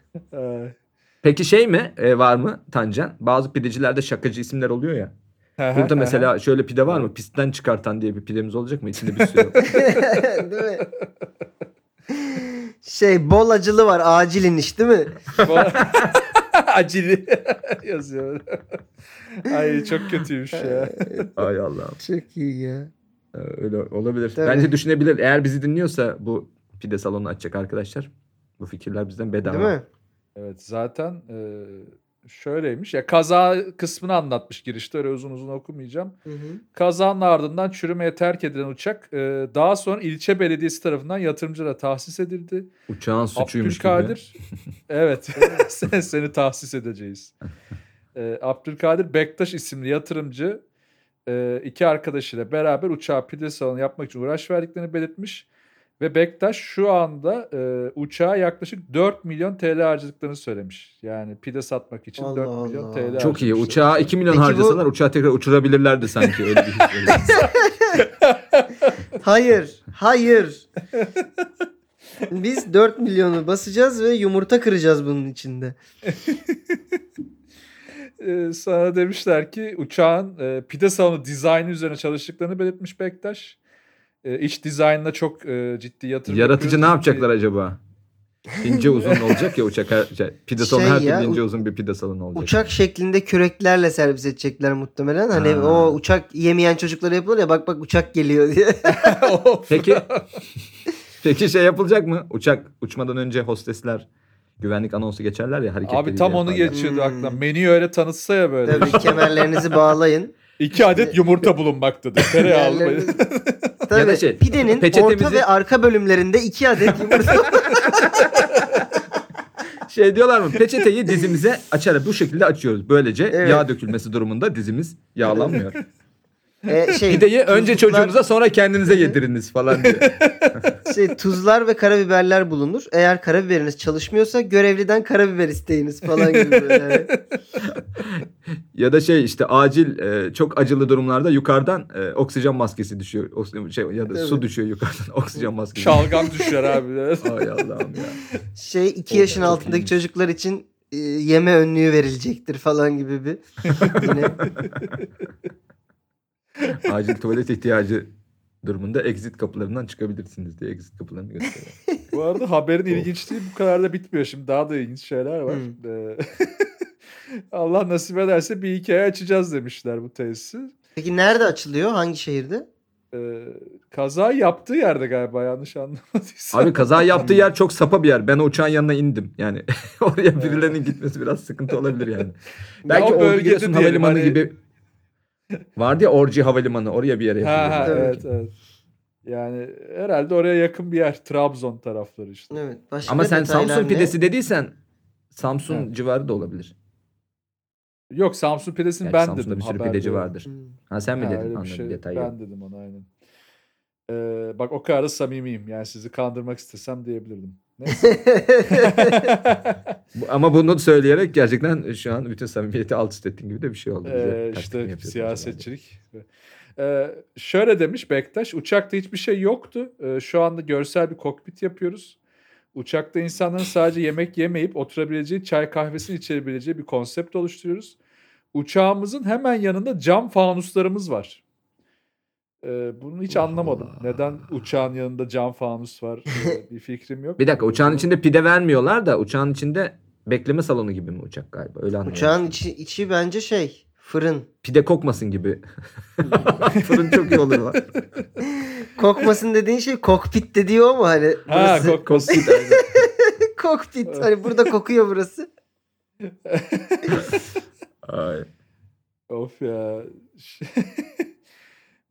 Peki şey mi e, var mı Tancan? Bazı pidecilerde şakacı isimler oluyor ya. Burada mesela şöyle pide var mı? Pistten çıkartan diye bir pidemiz olacak mı? İçinde bir sürü. değil mi? Şey bol acılı var. Acil iniş değil mi? Acili yazıyor. Ay çok kötüymüş ya. Ay Allah'ım. Çok iyi ya. Ee, Öyle olabilir. Tabii. Bence düşünebilir. Eğer bizi dinliyorsa bu pide salonu açacak arkadaşlar. Bu fikirler bizden bedava. Değil mi? Evet zaten e, şöyleymiş. Ya kaza kısmını anlatmış girişte. Öyle uzun uzun okumayacağım. Hı hı. Kazanın ardından çürümeye terk edilen uçak e, daha sonra ilçe belediyesi tarafından yatırımcılara tahsis edildi. Uçağın suçuymuş gibi. Abdülkadir evet sen, seni tahsis edeceğiz. E, Abdülkadir Bektaş isimli yatırımcı e, iki arkadaşıyla beraber uçağa pide salonu yapmak için uğraş verdiklerini belirtmiş. Ve Bektaş şu anda e, uçağa yaklaşık 4 milyon TL harcadıklarını söylemiş. Yani pide satmak için Allah 4 milyon Allah. TL Çok iyi. Uçağa 2 milyon Peki bu- harcasalar uçağı tekrar uçurabilirlerdi sanki. Öyle bir his veriyor. Hayır. Hayır. Biz 4 milyonu basacağız ve yumurta kıracağız bunun içinde. Ee, sana demişler ki uçağın e, pide salonu dizaynı üzerine çalıştıklarını belirtmiş Bektaş. E, iç dizaynına çok e, ciddi yatırım Yaratıcı ne yapacaklar acaba? İnce uzun olacak ya uçak. Şey, pide salonu Şey her ya, ince uzun bir pide salonu olacak. Uçak şeklinde küreklerle servis edecekler muhtemelen. Hani Ha. o uçak yemeyen çocuklara yapılır ya bak bak uçak geliyor diye. Peki peki şey yapılacak mı? Uçak uçmadan önce hostesler güvenlik anonsu geçerler ya hareketleriyle Abi tam onu yaparlar. geçiyordu Hmm. aklımdan. Menüyü öyle tanıtsa ya böyle. Tabii kemerlerinizi bağlayın. İki adet yumurta bulunmaktadır. Tereyağlı. Ya Tabii da şey, pidenin peçetemizi- orta ve arka bölümlerinde iki adet yumurta. Şey diyorlar mı? Peçeteyi dizimize açarak bu şekilde açıyoruz. Böylece Evet. yağ dökülmesi durumunda dizimiz yağlanmıyor. E, şey, Pideyi önce tuzluklar- çocuğunuza sonra kendinize yediriniz falan diyor. şey, tuzlar ve karabiberler bulunur. Eğer karabiberiniz çalışmıyorsa görevliden karabiber isteyiniz falan gibi böyle. Ya da şey işte acil e, çok acılı durumlarda yukarıdan e, oksijen maskesi düşüyor. Oksijen, şey, ya da su Evet. düşüyor yukarıdan oksijen maskesi. Şalgam düşer abi. Ay Allah'ım ya. Şey 2 yaşın altındaki iyiymiş. çocuklar için e, yeme önlüğü verilecektir falan gibi bir yine Acil tuvalet ihtiyacı durumunda exit kapılarından çıkabilirsiniz diye exit kapılarını gösteriyor. Bu arada haberin ilginçliği bu kadar da bitmiyor. Şimdi daha da ilginç şeyler var. Hmm. Ee, Allah nasip ederse bir hikaye açacağız demişler bu tesisi. Peki nerede açılıyor? Hangi şehirde? Ee, kaza yaptığı yerde galiba yanlış anlamadıysam. Abi kaza yaptığı yer çok sapa bir yer. Ben o uçağın yanına indim. Yani oraya birilerinin gitmesi biraz sıkıntı olabilir yani. Belki o Ordu bölgede Giresun Havalimanı hani- gibi vardı ya Orji Havalimanı oraya bir yere Ha, ha, yapılıyor. Tabii evet evet. Yani herhalde oraya yakın bir yer. Trabzon tarafları işte. Evet. Başka Ama sen detaylar Samsun ne? pidesi dediysen Samsun Evet. civarı da olabilir. Yok Samsun pidesini Gerçi ben Samsun'da dedim. bir sürü haberde pideci yok. vardır. Hmm. Ha sen mi Ha, dedin? öyle bir Anladım şey. detay Ben dedim onu aynen. Ee, bak o kadar da samimiyim. Yani sizi kandırmak istesem diyebilirdim. Ama bunu söyleyerek gerçekten şu an bütün samimiyeti alt üst ettiğin gibi de bir şey oldu. Bize Ee, işte siyasetçilik. Ee, şöyle demiş Bektaş, uçakta hiçbir şey yoktu. Ee, şu anda görsel bir kokpit yapıyoruz. Uçakta insanların sadece yemek yemeyip oturabileceği, çay kahvesini içebileceği bir konsept oluşturuyoruz. Uçağımızın hemen yanında cam fanuslarımız var. Ee, bunu hiç anlamadım. Neden uçağın yanında cam fanus var? Ee, bir fikrim yok. Bir dakika uçağın içinde pide vermiyorlar da uçağın içinde bekleme salonu gibi mi uçak galiba? Öyle anlıyorum. Uçağın içi, içi bence şey fırın. Pide kokmasın gibi. Fırın çok iyi olur lan. Kokmasın dediğin şey kokpit dediği o mu hani? Ha, Burası kok- Kokpit kokpit. Hani burada kokuyor burası. Ay. Of ya.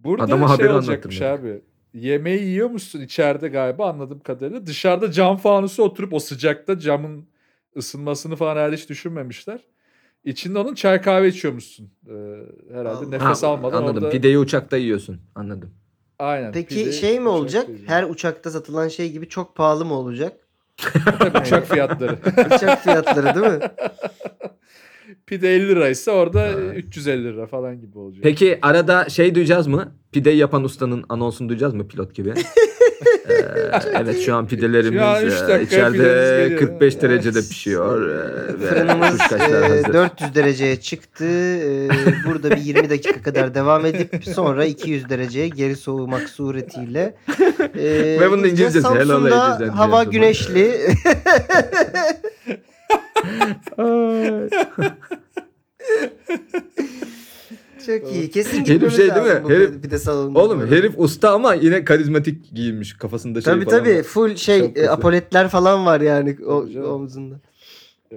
Burada Adama şey haberi olacakmış abi. Yemeği yiyor musun içeride galiba anladığım kadarıyla. Dışarıda cam fanusu oturup o sıcakta camın ısınmasını falan herhalde hiç düşünmemişler. İçinde onun çay kahve içiyormuşsun. Ee, herhalde Allah. nefes Ha, almadan Anladım. orada. Pideyi uçakta yiyorsun. Anladım. Aynen. Peki pide, şey mi olacak? yiyeceğim. Her uçakta satılan şey gibi çok pahalı mı olacak? Tabii uçak fiyatları. Uçak fiyatları değil mi? Pide 50 liraysa orada Ha. 350 lira falan gibi olacak. Peki arada şey duyacağız mı? Pideyi yapan ustanın anonsunu duyacağız mı pilot gibi? Ee, evet şu an pidelerimiz Şu an e, dakikaya içeride pidemiz geliyor. 45 Evet. derecede pişiyor. e, Fırınımız e, hazır. 400 dereceye çıktı. E, burada bir 20 dakika kadar devam edip sonra 200 dereceye geri soğumak suretiyle. E, Ve bunun. İngilizcesi, Samsun'da hava güneşli. Çok iyi. Kesin Herif gitmemiz şey değil mi? bu Herif- pide salonuna. Oğlum herif usta ama yine karizmatik giyinmiş. Kafasında şey Tabii falan tabii var. full şey Çok e, apoletler falan var yani o, Tabii canım. omzunda. Ee,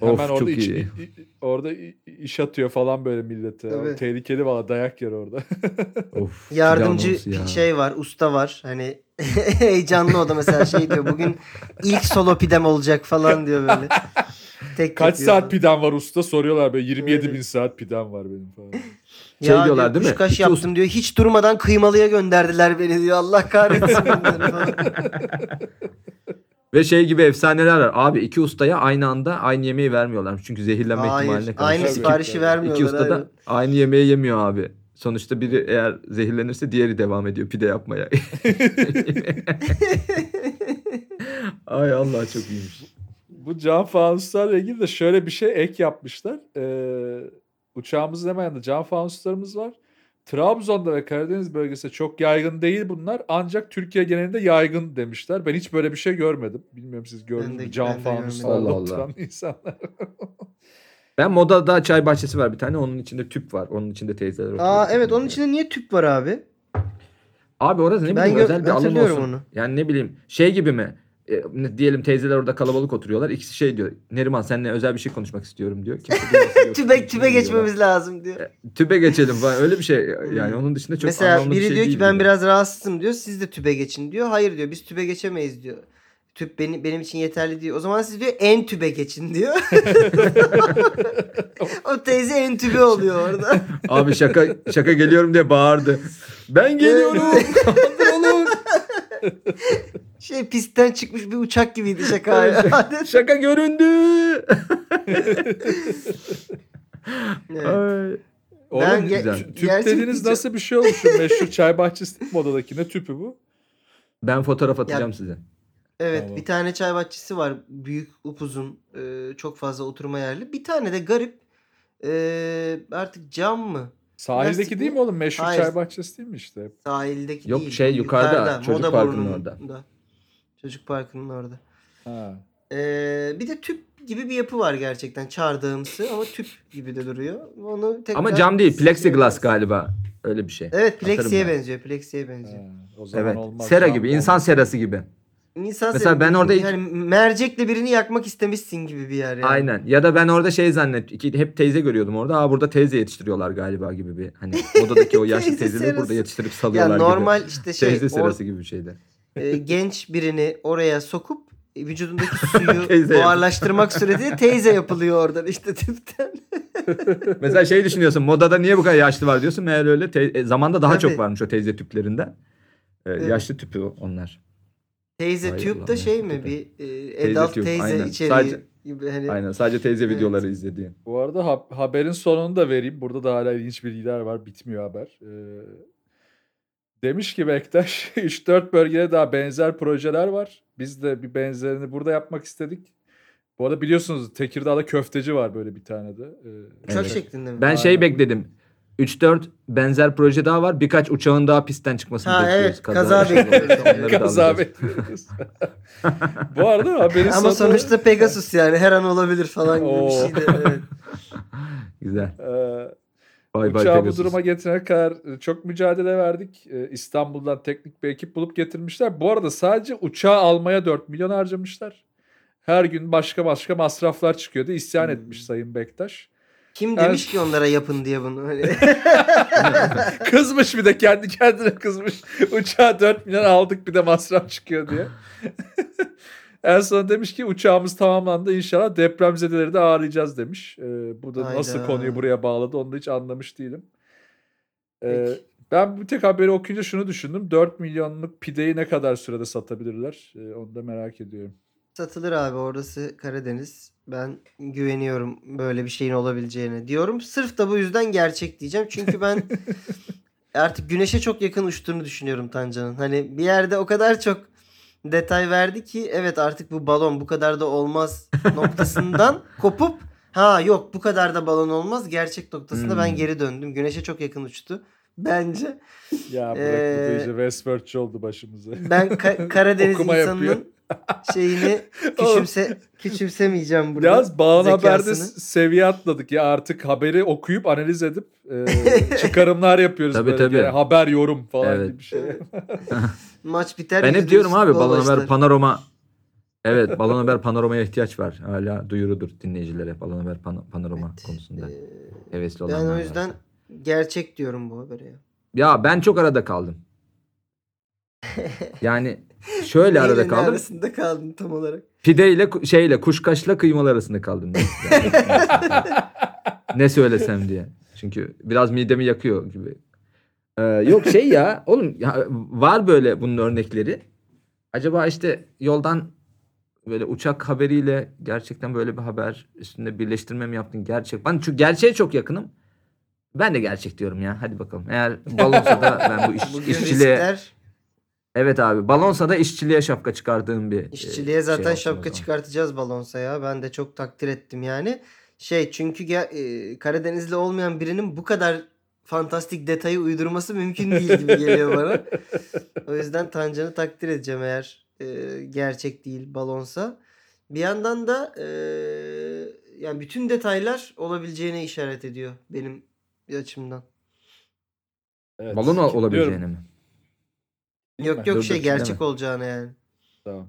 Of, hemen orada çok iç- iyi. i- i- orada i- iş atıyor falan böyle millete. Tabii. Tehlikeli valla dayak yer orada. Of, Yardımcı anonsu ya. şey var, usta var. Hani heyecanlı o da mesela şey diyor. Bugün ilk solo pidem olacak falan diyor böyle. Tek Kaç yapıyor. saat pidem var usta soruyorlar böyle 27 bin saat pidem var benim falan. Şey ya diyorlar diyor, değil mi? İki yaptım diyor. Hiç durmadan kıymalıya gönderdiler beni diyor. Allah kahretsin. Ve şey gibi efsaneler var. Abi iki ustaya aynı anda aynı yemeği vermiyorlar. Çünkü zehirlenme Hayır. ihtimaline karşı. Aynı siparişi İki- vermiyorlar. İki usta da aynı yemeği yemiyor abi. Sonuçta biri eğer zehirlenirse diğeri devam ediyor pide yapmaya. Ay Allah çok iyiymiş. Bu cam fanuslarla ilgili de şöyle bir şey ek yapmışlar. Ee, uçağımızın hemen yanında cam fanuslarımız var. Trabzon'da ve Karadeniz bölgesinde çok yaygın değil bunlar. Ancak Türkiye genelinde yaygın demişler. Ben hiç böyle bir şey görmedim. Bilmiyorum siz gördünüz mü de fanuslarla oturan Allah. insanlar. Ben Moda'da çay bahçesi var bir tane. Onun içinde tüp var. Onun içinde teyzeler oturuyor. Aa evet onun içinde niye tüp var abi? Abi orası ne Ben bileyim gö- özel bir alan olsun. onu. Yani ne bileyim şey gibi mi? E, diyelim teyzeler orada kalabalık oturuyorlar. İkisi şey diyor. Neriman seninle özel bir şey konuşmak istiyorum diyor. Tübe tübe geçmemiz lazım diyor. Tübe geçelim falan. Öyle bir şey. Yani onun dışında çok Mesela anlamlı bir biri şey diyor ki ben gibi. biraz rahatsızım diyor. Siz de tübe geçin diyor. Hayır diyor biz tübe geçemeyiz diyor. tüp benim benim için yeterli diyor. O zaman siz diyor en tübe geçin diyor. o teyze en tübe oluyor orada. Abi şaka şaka geliyorum diye bağırdı. Ben geliyorum. Şey pistten çıkmış bir uçak gibiydi şaka. şaka, şaka göründü. Evet. Ay. Oğlum Ben ge- güzel. tüp gerçek dediğiniz diyeceğim. nasıl bir şey olmuş? Şu meşhur çay bahçesi modadaki ne tüpü bu? Ben fotoğraf atacağım size. Evet Tamam. bir tane çay bahçesi var. Büyük upuzun e, çok fazla oturma yerli. Bir tane de garip e, artık cam mı? Sahildeki Plastik değil mi? oğlum? Meşhur Hayır. çay bahçesi değil mi işte? Sahildeki Yok, değil. şey, yukarıda, çocuk Moda parkının Burnu'nda. orada. Çocuk parkının orada. Ha. Ee, bir de tüp gibi bir yapı var gerçekten çardağımsı ama tüp gibi de duruyor. Onu tekrar Ama cam değil, plexiglass galiba. Öyle bir şey. Evet Atarım plexiye ben. benziyor. Plexiye benziyor. ha. O zaman Evet. olmaz. Sera gibi, olmaz. insan serası gibi. İnsan Mesela ben orada yani mercekle birini yakmak istemişsin gibi bir yer yani. Aynen. Ya da ben orada şey zannet, hep teyze görüyordum orada. Aa burada teyze yetiştiriyorlar galiba gibi bir. Hani odadaki o yaşlı Teyze teyzeleri burada yetiştirip Ya salıyorlar normal gibi. işte şey Teyze or- serası gibi bir şeydi. e, genç birini oraya sokup e, vücudundaki suyu buharlaştırmak suretiyle teyze yapılıyor oradan işte tüpten. Mesela şey düşünüyorsun modada niye bu kadar yaşlı var diyorsun. Meğer öyle te- e, zamanda daha Tabii. çok varmış o teyze tüplerinden. Ee, Evet. Yaşlı tüpü onlar. Teyze tüp Allah'ım, de şey mi bir e, adult tüp, teyze aynen. içeriği Sadece- gibi hani. Aynen sadece teyze Evet. videoları izlediğin. Bu arada ha- haberin sonunu da vereyim. Burada da hala ilginç bilgiler var. Bitmiyor haber. Ee, demiş ki Bektaş 3-4 bölgede daha benzer projeler var. Biz de bir benzerini burada yapmak istedik. Bu arada biliyorsunuz Tekirdağ'da köfteci var böyle bir tane de. Ee, Uçak Evet. şeklinde mi? Ben şey Aynen. bekledim. 3-4 benzer proje daha var. Birkaç uçağın daha pistten çıkmasını Ha, bekliyoruz. evet, kaza bekliyoruz. Kaza bekliyoruz. Bu arada haberin Ama sonu... sonuçta Pegasus yani her an olabilir falan gibi Oo. bir şey de. Evet. Güzel. Ee, Bay bay Uçağı bu Pegasus. duruma getirene kadar e, çok mücadele verdik. Ee, İstanbul'dan teknik bir ekip bulup getirmişler. Bu arada sadece uçağı almaya 4 milyon harcamışlar. Her gün başka başka masraflar çıkıyordu. İsyan Hmm. etmiş Sayın Bektaş. Kim demiş ki onlara yapın diye bunu? Hani kızmış bir de kendi kendine kızmış. Uçağa 4 milyon aldık bir de masraf çıkıyor diye. en son demiş ki uçağımız tamamlandı inşallah depremzedeleri de ağırlayacağız demiş. Ee, bu da nasıl konuyu buraya bağladı onu da hiç anlamış değilim. Ee, Peki. ben bir tek haberi okuyunca şunu düşündüm. 4 milyonluk pideyi ne kadar sürede satabilirler? Ee, onu da merak ediyorum. Satılır abi orası Karadeniz. Ben güveniyorum böyle bir şeyin olabileceğine diyorum. Sırf da bu yüzden gerçek diyeceğim. Çünkü ben artık güneşe çok yakın uçtuğunu düşünüyorum Tancan'ın. Hani bir yerde o kadar çok detay verdi ki evet artık bu balon bu kadar da olmaz noktasından kopup ha yok bu kadar da balon olmaz gerçek noktasında ben Hmm. geri döndüm. Güneşe çok yakın uçtu. Bence Ya bırak Ee, bu da iyice Westworld'çı oldu başımıza. ben Ka- Karadeniz yapıyor. Şeyini küçümse küçümsemeyeceğim burada. Yalnız Bağın Haber'de seviye atladık ya artık haberi okuyup analiz edip e, çıkarımlar yapıyoruz Tabii, böyle. tabii. Yani haber yorum falan Evet. gibi bir şey. Maç biter. Ben hep diyorum abi Balon. Haber Panorama Evet Balon Haber Panorama'ya ihtiyaç var. Hala duyurudur dinleyicilere Balon Haber Pan- Panorama Evet. konusunda. Ee, Hevesli ben olanlar o yüzden varsa. gerçek diyorum bu habere. ya. Ya ben çok arada kaldım. Yani şöyle Neyle arada kaldım. arasında kaldın tam olarak. Pideyle şeyle kuşkaşla kıymalı arasında kaldım. Yani- ne söylesem diye. Çünkü biraz midemi yakıyor gibi. Ee, yok şey ya oğlum ya, var böyle bunun örnekleri. Acaba işte yoldan böyle uçak haberiyle gerçekten böyle bir haber üstünde birleştirme mi yaptın gerçek? Ben çünkü gerçeğe çok yakınım. Ben de gerçek diyorum ya. Hadi bakalım. Eğer balonsa da ben bu iş, Bugün işçiliğe riskler Evet abi. Balonsa da işçiliğe şapka çıkardığım bir e, işçiliğe zaten şey şapka çıkartacağız balonsa ya. Ben de çok takdir ettim yani. Şey çünkü ge- e, Karadenizli olmayan birinin bu kadar fantastik detayı uydurması mümkün değil gibi geliyor bana. O yüzden Tancan'ı takdir edeceğim eğer e, gerçek değil balonsa. Bir yandan da e, yani bütün detaylar olabileceğine işaret ediyor benim açımdan. Evet. Balon olabileceğine diyorum, mi? Yok yok Dur, şey dur, gerçek deme. olacağına yani. Tamam.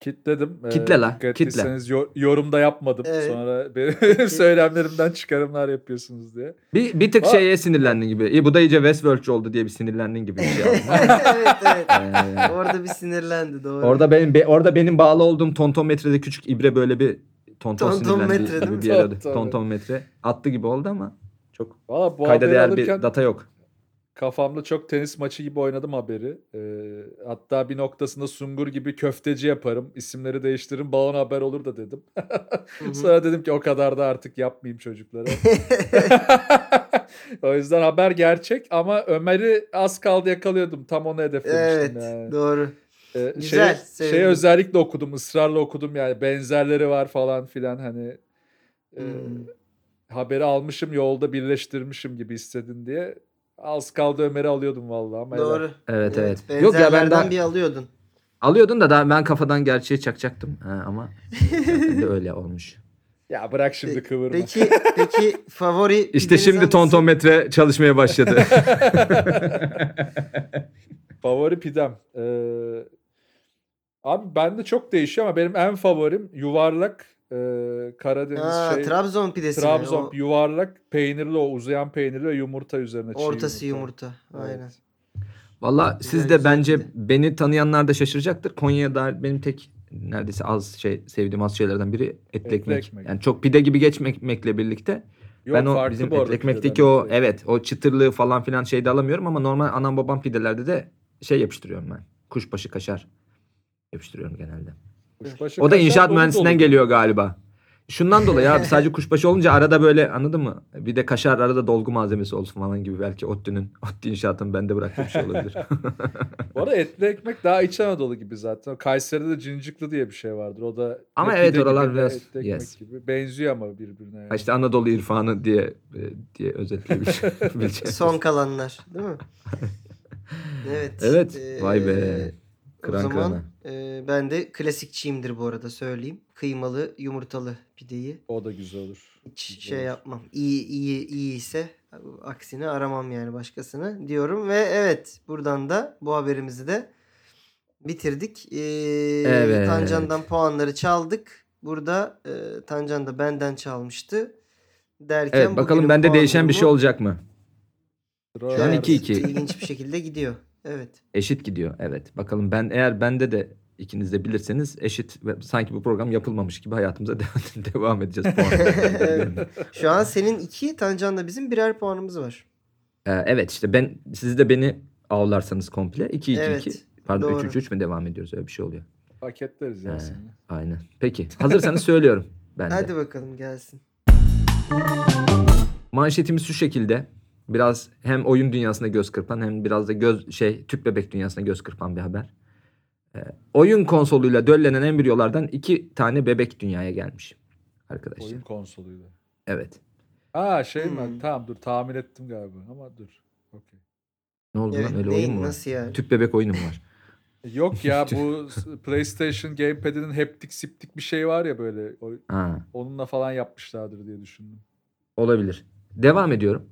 Kitledim. Ee, Kitle la, dikkat kitle. ettiyseniz yo- yorumda yapmadım. Evet. Sonra benim söylemlerimden çıkarımlar yapıyorsunuz diye. Bir, bir tık Aa. şeye sinirlendin gibi. İyi bu da iyice Westworld oldu diye bir sinirlendin gibi bir şey aldım. evet evet. Ee, Orada bir sinirlendi doğru. orada benim be- orada benim bağlı olduğum tontonmetrede küçük ibre böyle bir tonton Tontonmetre sinirlendi değil gibi bir yer oldu. Tonton. Tontonmetre attı gibi oldu ama çok Valla bu kayda haberi değer alırken bir data yok. Kafamda çok tenis maçı gibi oynadım haberi. Ee, hatta bir noktasında Sungur gibi köfteci yaparım. isimleri değiştiririm. Balon haber olur da dedim. Sonra dedim ki o kadar da artık yapmayayım çocuklara. o yüzden haber gerçek ama Ömer'i az kaldı yakalıyordum. Tam onu hedeflemiştim evet yani. doğru. Ee, Güzel, şey, sevindim. şey özellikle okudum, ısrarla okudum yani benzerleri var falan filan hani e, Hmm. haberi almışım yolda birleştirmişim gibi hissedin diye. Az kaldı Ömer'i alıyordum vallahi ama helal. Doğru. Evet evet. Yok ya ben daha bir alıyordun. alıyordun da daha ben kafadan gerçeği çakacaktım. Ha, ama de öyle olmuş. Ya bırak şimdi kıvırma. Peki peki favori İşte şimdi hangisi? tontonmetre çalışmaya başladı. Favori pidem. Ee, abi bende çok değişiyor ama benim en favorim yuvarlak e, Karadeniz Ha, şey. Trabzon pidesi mi? Trabzon O yuvarlak peynirli o uzayan peynirli ve yumurta üzerine çiğ ortası yumurta. Evet. Aynen. Valla Güzel, siz de bence pide. beni tanıyanlar da şaşıracaktır. Konya'ya dair benim tek neredeyse az şey sevdiğim az şeylerden biri etli Etli ekmek. ekmek. Yani çok pide gibi geçmekle birlikte Yok, ben o bizim etli ekmekteki o evet o çıtırlığı falan filan şeyde alamıyorum ama normal anam babam pidelerde de şey yapıştırıyorum ben. Kuşbaşı kaşar yapıştırıyorum genelde. Kuşbaşı O da kaşar inşaat dolu mühendisinden dolu. geliyor galiba. Şundan dolayı abi sadece kuşbaşı olunca arada böyle anladın mı? Bir de kaşar arada dolgu malzemesi olsun falan gibi belki ODTÜ'nün ODTÜ inşaatın bende bıraktığı bir şey olabilir. Bu arada etli ekmek daha İç Anadolu gibi zaten. Kayseri'de de cincikli diye bir şey vardır. O da Ama ne evet, pide oralar gibi ne biraz- etli ekmek yes. gibi. Benziyor ama birbirine. Yani. Ha işte Anadolu irfanı diye e, diye özetleyebileceğim. Son kalanlar değil mi? Evet. Evet, Ee, vay be. O Kıran zaman kırana. e, ben de klasikçiyimdir bu arada söyleyeyim. Kıymalı yumurtalı pideyi O da güzel olur. hiç Güzel şey olur. yapmam. İyi iyi iyi ise aksine aramam yani başkasını diyorum ve evet buradan da bu haberimizi de bitirdik. Ee, Evet. Tancan'dan puanları çaldık. Burada e, Tancan da benden çalmıştı. Derken Evet bakalım bende değişen bir şey olacak mı? Şu an Ömer'de. 2-2. İlginç bir şekilde gidiyor. Evet. Eşit gidiyor evet. Bakalım ben eğer bende de ikiniz de bilirseniz eşit ve sanki bu program yapılmamış gibi hayatımıza devam, devam edeceğiz. Evet. Şu an senin iki, Tancan'da bizim birer puanımız var. Ee, evet işte ben siz de beni avlarsanız komple 2-2-2 Evet, pardon doğru. 3-3-3 mü devam ediyoruz öyle bir şey oluyor. Paketleriz ya He. seni. Aynen. Peki hazırsanız söylüyorum ben de. Hadi bakalım gelsin. Manşetimiz şu şekilde. Biraz hem oyun dünyasına göz kırpan hem biraz da göz şey tüp bebek dünyasına göz kırpan bir haber. Ee, oyun konsoluyla döllenen embriyolardan iki tane bebek dünyaya gelmiş arkadaşlar. Oyun konsoluyla. Evet. Aa şey mi? Hmm. Tamam dur tahmin ettim galiba ama dur. Okey. Ne oldu Evet, lan öyle neyin, oyun mu var? nasıl yani? Tüp bebek oyunu mu var? Yok ya bu PlayStation Gamepad'inin heptik siptik bir şey var ya böyle. O- Ha, onunla falan yapmışlardır diye düşündüm. olabilir. Devam ediyorum.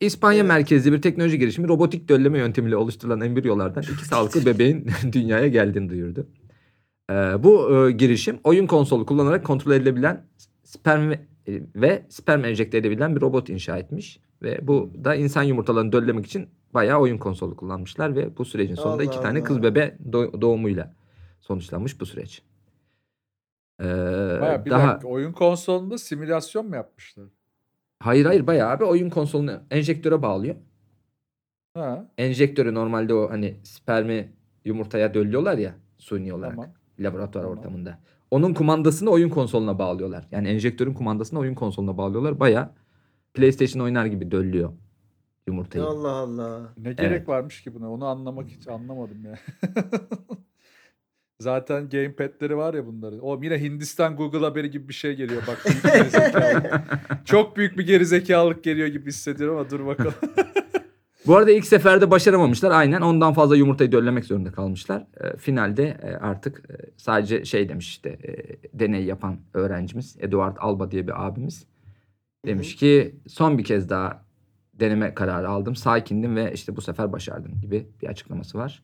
İspanya merkezli bir teknoloji girişimi robotik dölleme yöntemiyle oluşturulan embriyolardan iki sağlıklı bebeğin dünyaya geldiğini duyurdu. Ee, bu e, girişim oyun konsolu kullanarak kontrol edilebilen sperm ve, e, ve sperm enjekte edebilen bir robot inşa etmiş. Ve bu da insan yumurtalarını döllemek için bayağı oyun konsolu kullanmışlar ve bu sürecin sonunda Allah iki tane kız Allah. bebe do- doğumuyla sonuçlanmış bu süreç. Ee, Baya bir daha dakika oyun konsolunda simülasyon mu yapmışlar? Hayır hayır bayağı abi oyun konsolunu enjektöre bağlıyor. Ha enjektörü normalde o hani spermi yumurtaya döllüyorlar ya suni olarak tamam. laboratuvar Tamam. ortamında. Onun kumandasını oyun konsoluna bağlıyorlar. Yani enjektörün kumandasını oyun konsoluna bağlıyorlar. Baya PlayStation oynar gibi döllüyor yumurtayı. Allah Allah. Ne gerek varmış ki buna? Onu anlamak hiç anlamadım ya. Zaten gamepad'leri var ya bunların. O yine Hindistan Google haberi gibi bir şey geliyor. Bak büyük. Çok büyük bir gerizekalılık geliyor gibi hissediyorum ama dur bakalım. Bu arada ilk seferde başaramamışlar. Aynen ondan fazla yumurtayı döllemek zorunda kalmışlar. E, finalde e, artık e, sadece şey demiş işte e, deney yapan öğrencimiz Eduard Alba diye bir abimiz. Demiş ki son bir kez daha deneme kararı aldım. Sakindim ve işte bu sefer başardım gibi bir açıklaması var.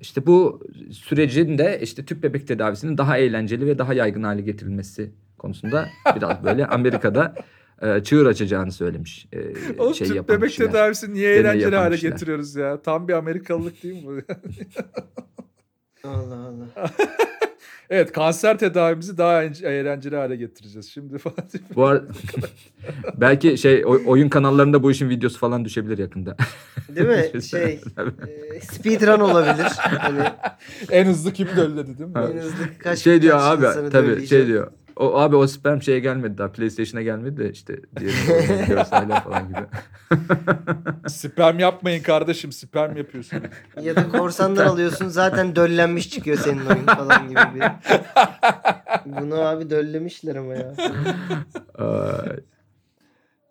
İşte bu sürecin de işte tüp bebek tedavisinin daha eğlenceli ve daha yaygın hale getirilmesi konusunda biraz böyle Amerika'da çığır açacağını söylemiş. Oğlum şey tüp bebek kişiler. tedavisi niye eğlenceli hale kişiler. getiriyoruz ya? Tam bir Amerikalılık değil mi bu? Allah Allah. evet kanser tedavimizi daha en- eğlenceli hale getireceğiz. Şimdi falan. Bu ar- belki şey oy- oyun kanallarında bu işin videosu falan düşebilir yakında. Değil mi? şey e, speedrun olabilir. Hani en hızlı kim dölledi değil mi? en hızlı kaç şey diyor kaç abi tabii şey diyor. O abi o sperm şeye gelmedi daha PlayStation'a gelmedi de işte diye görseller falan gibi. Sperm yapmayın kardeşim. Sperm yapıyorsun. Ya da korsandan alıyorsun zaten döllenmiş çıkıyor senin oyun falan gibi bir. Bunu abi döllemişler ama ya.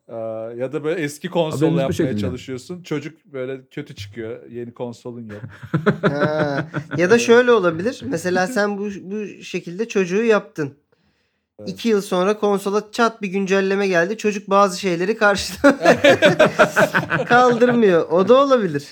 Aa, ya da böyle eski konsolla yapmaya şekilde. çalışıyorsun. Çocuk böyle kötü çıkıyor. Yeni konsolun yok. Ha. Ya da şöyle olabilir. Mesela sen bu bu şekilde çocuğu yaptın. Evet. İki yıl sonra konsola çat bir güncelleme geldi. Çocuk bazı şeyleri karşıdan kaldırmıyor. O da olabilir.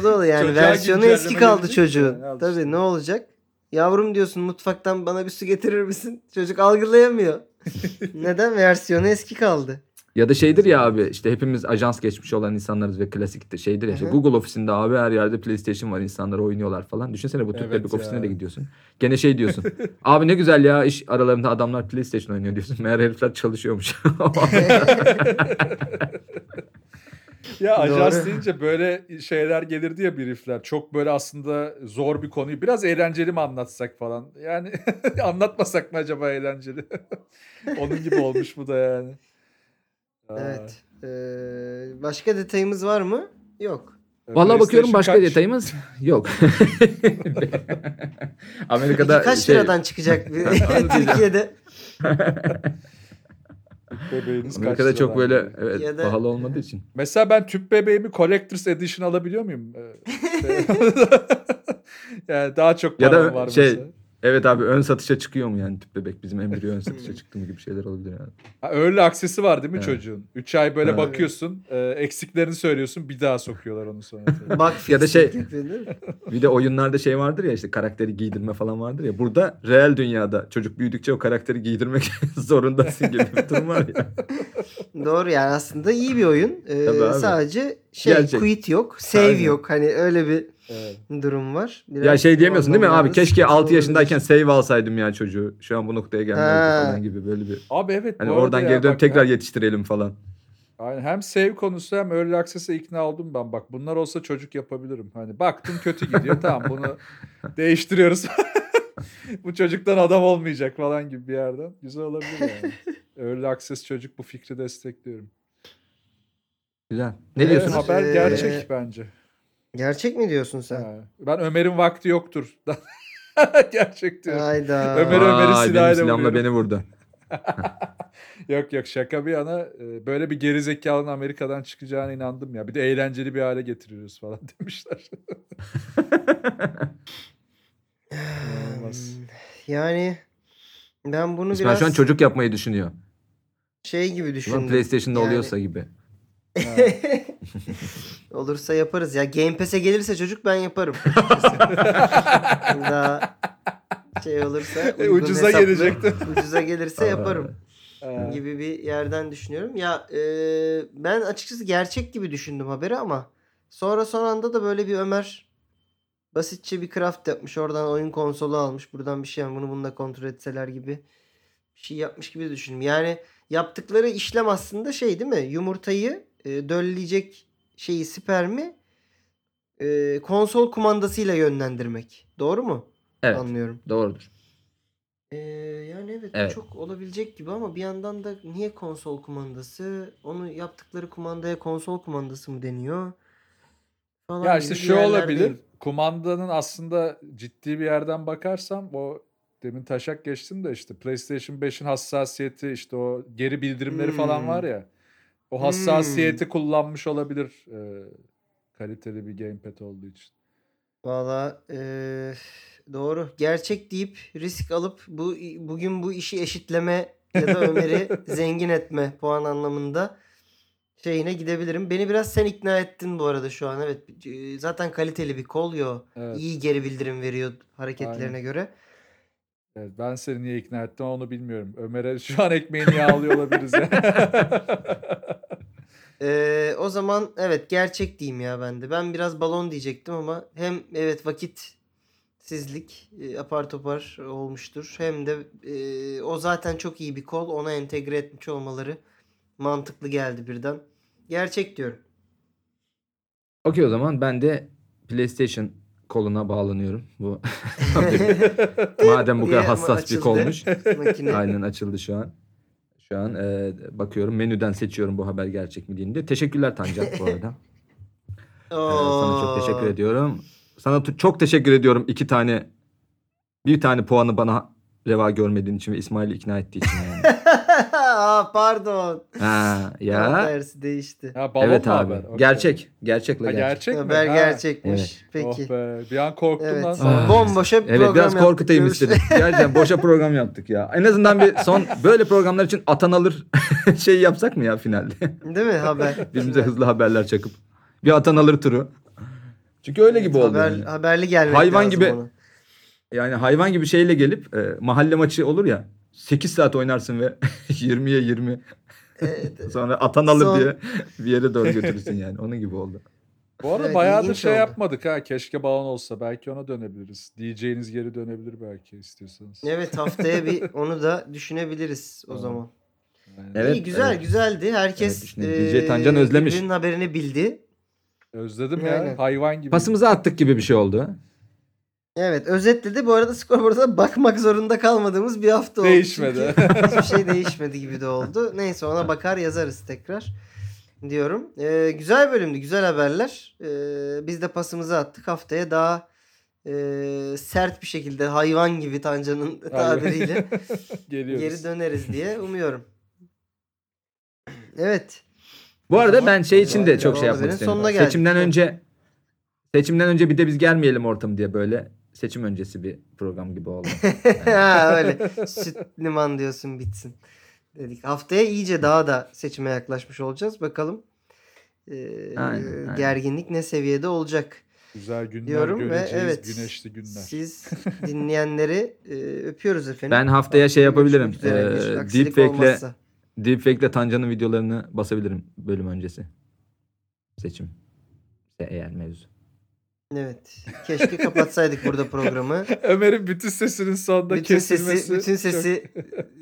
O da olur yani Çocuğa versiyonu güncelleme eski kaldı gelecek çocuğun. yani, al Tabii işte. ne olacak? Yavrum diyorsun mutfaktan bana bir su getirir misin? Çocuk algılayamıyor. Neden? Versiyonu eski kaldı. Ya da şeydir ya abi işte hepimiz ajans geçmiş olan insanlarız ve klasikte şeydir ya işte. Google ofisinde abi her yerde PlayStation var insanlar oynuyorlar falan. Düşünsene bu tüp Evet ofisine de gidiyorsun. Gene şey diyorsun. abi ne güzel ya iş aralarında adamlar PlayStation oynuyor diyorsun. Meğer herifler çalışıyormuş. Ya ajans deyince böyle şeyler gelirdi ya briefler. Çok böyle aslında zor bir konuyu. Biraz eğlenceli mi anlatsak falan. Yani anlatmasak mı acaba eğlenceli? Onun gibi olmuş bu da yani. Evet. Ee, başka detayımız var mı? Yok. Vallahi bakıyorum PlayStation başka kaç? detayımız yok. Amerika'da Peki kaç şey, liradan çıkacak. Türkiye'de? Bebeğiniz Amerika'da çok böyle evet, Ya da- pahalı olmadığı için. Mesela ben tüp bebeğimi Collector's Edition alabiliyor muyum? Ee, yani daha çok Ya da var şey- mesela. Evet abi ön satışa çıkıyor mu yani tüp bebek bizim embriyo ön satışa çıktı mı gibi şeyler olabilir yani. Ha, öyle aksesi var değil mi Evet. çocuğun? 3 ay böyle Evet. bakıyorsun, e, eksiklerini söylüyorsun, bir daha sokuyorlar onu sonra. Bak Ya da şey-? Bir de oyunlarda şey vardır ya işte karakteri giydirme falan vardır ya. Burada real dünyada çocuk büyüdükçe o karakteri giydirmek zorundasın gibi bir durum var ya. Doğru yani aslında iyi bir oyun. Ee, sadece şey Gerçek. quit yok, save Aynen. yok. Hani öyle bir evet. durum var. ya Biraz şey bu diyemiyorsun değil mi abi? Keşke sıkıntı 6 yaşındayken save alsaydım ya çocuğu. Şu an bu noktaya gelmezdi Ha. falan gibi böyle bir. Abi evet. Hani bu arada oradan ya geri dönüp bak, tekrar hem- yetiştirelim falan. Aynen, hem save konusu hem early access'e ikna oldum ben. Bak bunlar olsa çocuk yapabilirim. Hani baktım kötü gidiyor. tamam bunu değiştiriyoruz. bu çocuktan adam olmayacak falan gibi bir yerden. Güzel olabilir yani. Early access çocuk bu fikri destekliyorum. Güzel. Ne Evet, diyorsunuz? haber Ee, gerçek bence. Gerçek mi diyorsun sen? Ha. Ben Ömer'in vakti yoktur. gerçek diyorum. Hayda. Ömer Ömer'i Vay, silahla benim silahımla vuruyorum. beni vurdu. Yok yok şaka bir yana e, böyle bir gerizekalının Amerika'dan çıkacağına inandım ya. Bir de eğlenceli bir hale getiriyoruz falan demişler. İnanılmaz. Yani ben bunu İsmail biraz şu an çocuk yapmayı düşünüyor. şey gibi düşündüm. PlayStation'da Yani- oluyorsa gibi. Olursa yaparız ya. Game Pass'e gelirse çocuk ben yaparım. Daha şey olursa E, ucuza hesaplı, gelecekti. Ucuza gelirse yaparım gibi bir yerden düşünüyorum. Ya e, ben açıkçası gerçek gibi düşündüm haberi ama sonra son anda da böyle bir Ömer basitçe bir craft yapmış. Oradan oyun konsolu almış. Buradan bir şey bunu bununla kontrol etseler gibi bir şey yapmış gibi düşündüm. Yani yaptıkları işlem aslında şey değil mi? Yumurtayı e, dölleyecek şeyi spermi e, konsol kumandasıyla yönlendirmek. Doğru mu? Evet Anlıyorum. doğrudur. Ee, yani evet, Evet. çok olabilecek gibi ama bir yandan da niye konsol kumandası? Onu yaptıkları kumandaya konsol kumandası mı deniyor? Falan Ya işte şu olabilir. Kumandanın aslında ciddi bir yerden bakarsam o demin taşak geçtim de işte PlayStation 5'in hassasiyeti işte o geri bildirimleri falan Hmm. var ya. O hassasiyeti kullanmış olabilir e, kaliteli bir gamepad olduğu için. Valla eee, doğru. Gerçek deyip risk alıp bu bugün bu işi eşitleme ya da Ömer'i zengin etme puan anlamında şeyine gidebilirim. Beni biraz sen ikna ettin bu arada şu an. Evet. Zaten kaliteli bir kol yo. Evet. İyi geri bildirim veriyor hareketlerine Aynen. göre. Evet, ben seni niye ikna ettim onu bilmiyorum. Ömer'e şu an ekmeğini yağlıyor olabiliriz ya. Ee, o zaman evet gerçek diyeyim ya ben de. Ben biraz balon diyecektim ama hem evet vakitsizlik e, apar topar olmuştur. Hem de e, o zaten çok iyi bir kol. Ona entegre etmiş olmaları mantıklı geldi birden. Gerçek diyorum. Okey o zaman ben de PlayStation koluna bağlanıyorum. Bu madem bu Diye kadar ama hassas bir açıldı kolmuş. Makine. Aynen açıldı şu an. Şu an e, bakıyorum menüden seçiyorum bu haber gerçek mi diye. Teşekkürler Tancan bu arada. Ee, sana çok teşekkür ediyorum. Sana çok teşekkür ediyorum iki tane bir tane puanı bana reva görmediğin için ve İsmail'i ikna ettiği için. Aa, pardon. ha, ya. tersi değişti. ha, balon Evet mu abi. haber? Okey. Gerçek. Gerçekle Ha, gerçek. gerçek mi? Haber Ha. gerçekmiş. Peki. Oh be. Bir an korktum Evet. lan. Ah. Bomboşa bir Evet program biraz korkutayım istedim. Gerçekten boşa program yaptık ya. En azından bir son böyle programlar için atan alır şey yapsak mı ya finalde? Değil mi haber? Birbirimize hızlı haberler çakıp. Bir atan alır turu. Çünkü öyle gibi oldu. Haber, yani. Haberli gelmek Hayvan lazım gibi- ona. Yani hayvan gibi şeyle gelip e, mahalle maçı olur ya. 8 saat oynarsın ve 20'ye 20 Evet. sonra atan alır Son- diye bir yere doğru götürürsün yani. Onun gibi oldu. Bu arada Evet, bayağı da ilginç şey oldu. yapmadık ha. Keşke balon olsa. Belki ona dönebiliriz. DJ'niz geri dönebilir belki istiyorsanız. Evet haftaya bir onu da düşünebiliriz o zaman. Aynen. Evet, İyi güzel evet. güzeldi. Herkes Evet. DJ Tancan eee, özlemiş. haberini bildi. Özledim Aynen. ya. Hayvan gibi. Pasımızı attık gibi bir şey oldu. Evet özetledi. Bu arada skorboarda bakmak zorunda kalmadığımız bir hafta oldu. Değişmedi. Hiçbir şey değişmedi gibi de oldu. Neyse ona bakar yazarız tekrar diyorum. Ee, güzel bölümdü. Güzel haberler. Ee, biz de pasımızı attık. Haftaya daha e, sert bir şekilde hayvan gibi Tancan'ın tabiriyle Geliyoruz. geri döneriz diye umuyorum. Evet. Bu arada ben şey için de çok şey yapmak istedim. Seçimden önce seçimden önce bir de biz gelmeyelim ortam diye böyle seçim öncesi bir program gibi oldu. ha, öyle. Süt liman diyorsun bitsin. Dedik. Haftaya iyice daha da seçime yaklaşmış olacağız. Bakalım ee, Aynen, aynen. gerginlik ne seviyede olacak Güzel günler diyorum ve göreceğiz. evet Güneşli günler. siz dinleyenleri e, öpüyoruz efendim. Ben haftaya şey yapabilirim. Ee, deepfake'le deepfake'le Tancan'ın videolarını basabilirim bölüm öncesi. Seçim. Eğer mevzu. Evet. Keşke kapatsaydık burada programı. Ömer'in bütün sesinin sonunda bütün kesilmesi. sesi bütün çok- sesi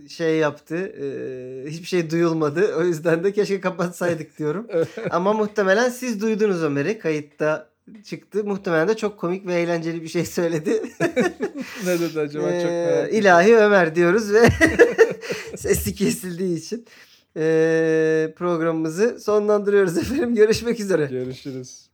şey yaptı. e, hiçbir şey duyulmadı. O yüzden de keşke kapatsaydık diyorum. Ama muhtemelen siz duydunuz Ömer'i. Kayıtta çıktı. Muhtemelen de çok komik ve eğlenceli bir şey söyledi. ne dedi acaba çok Ee, merak ettim. İlahi Ömer diyoruz ve sesi kesildiği için ee, programımızı sonlandırıyoruz efendim. Görüşmek üzere. Görüşürüz.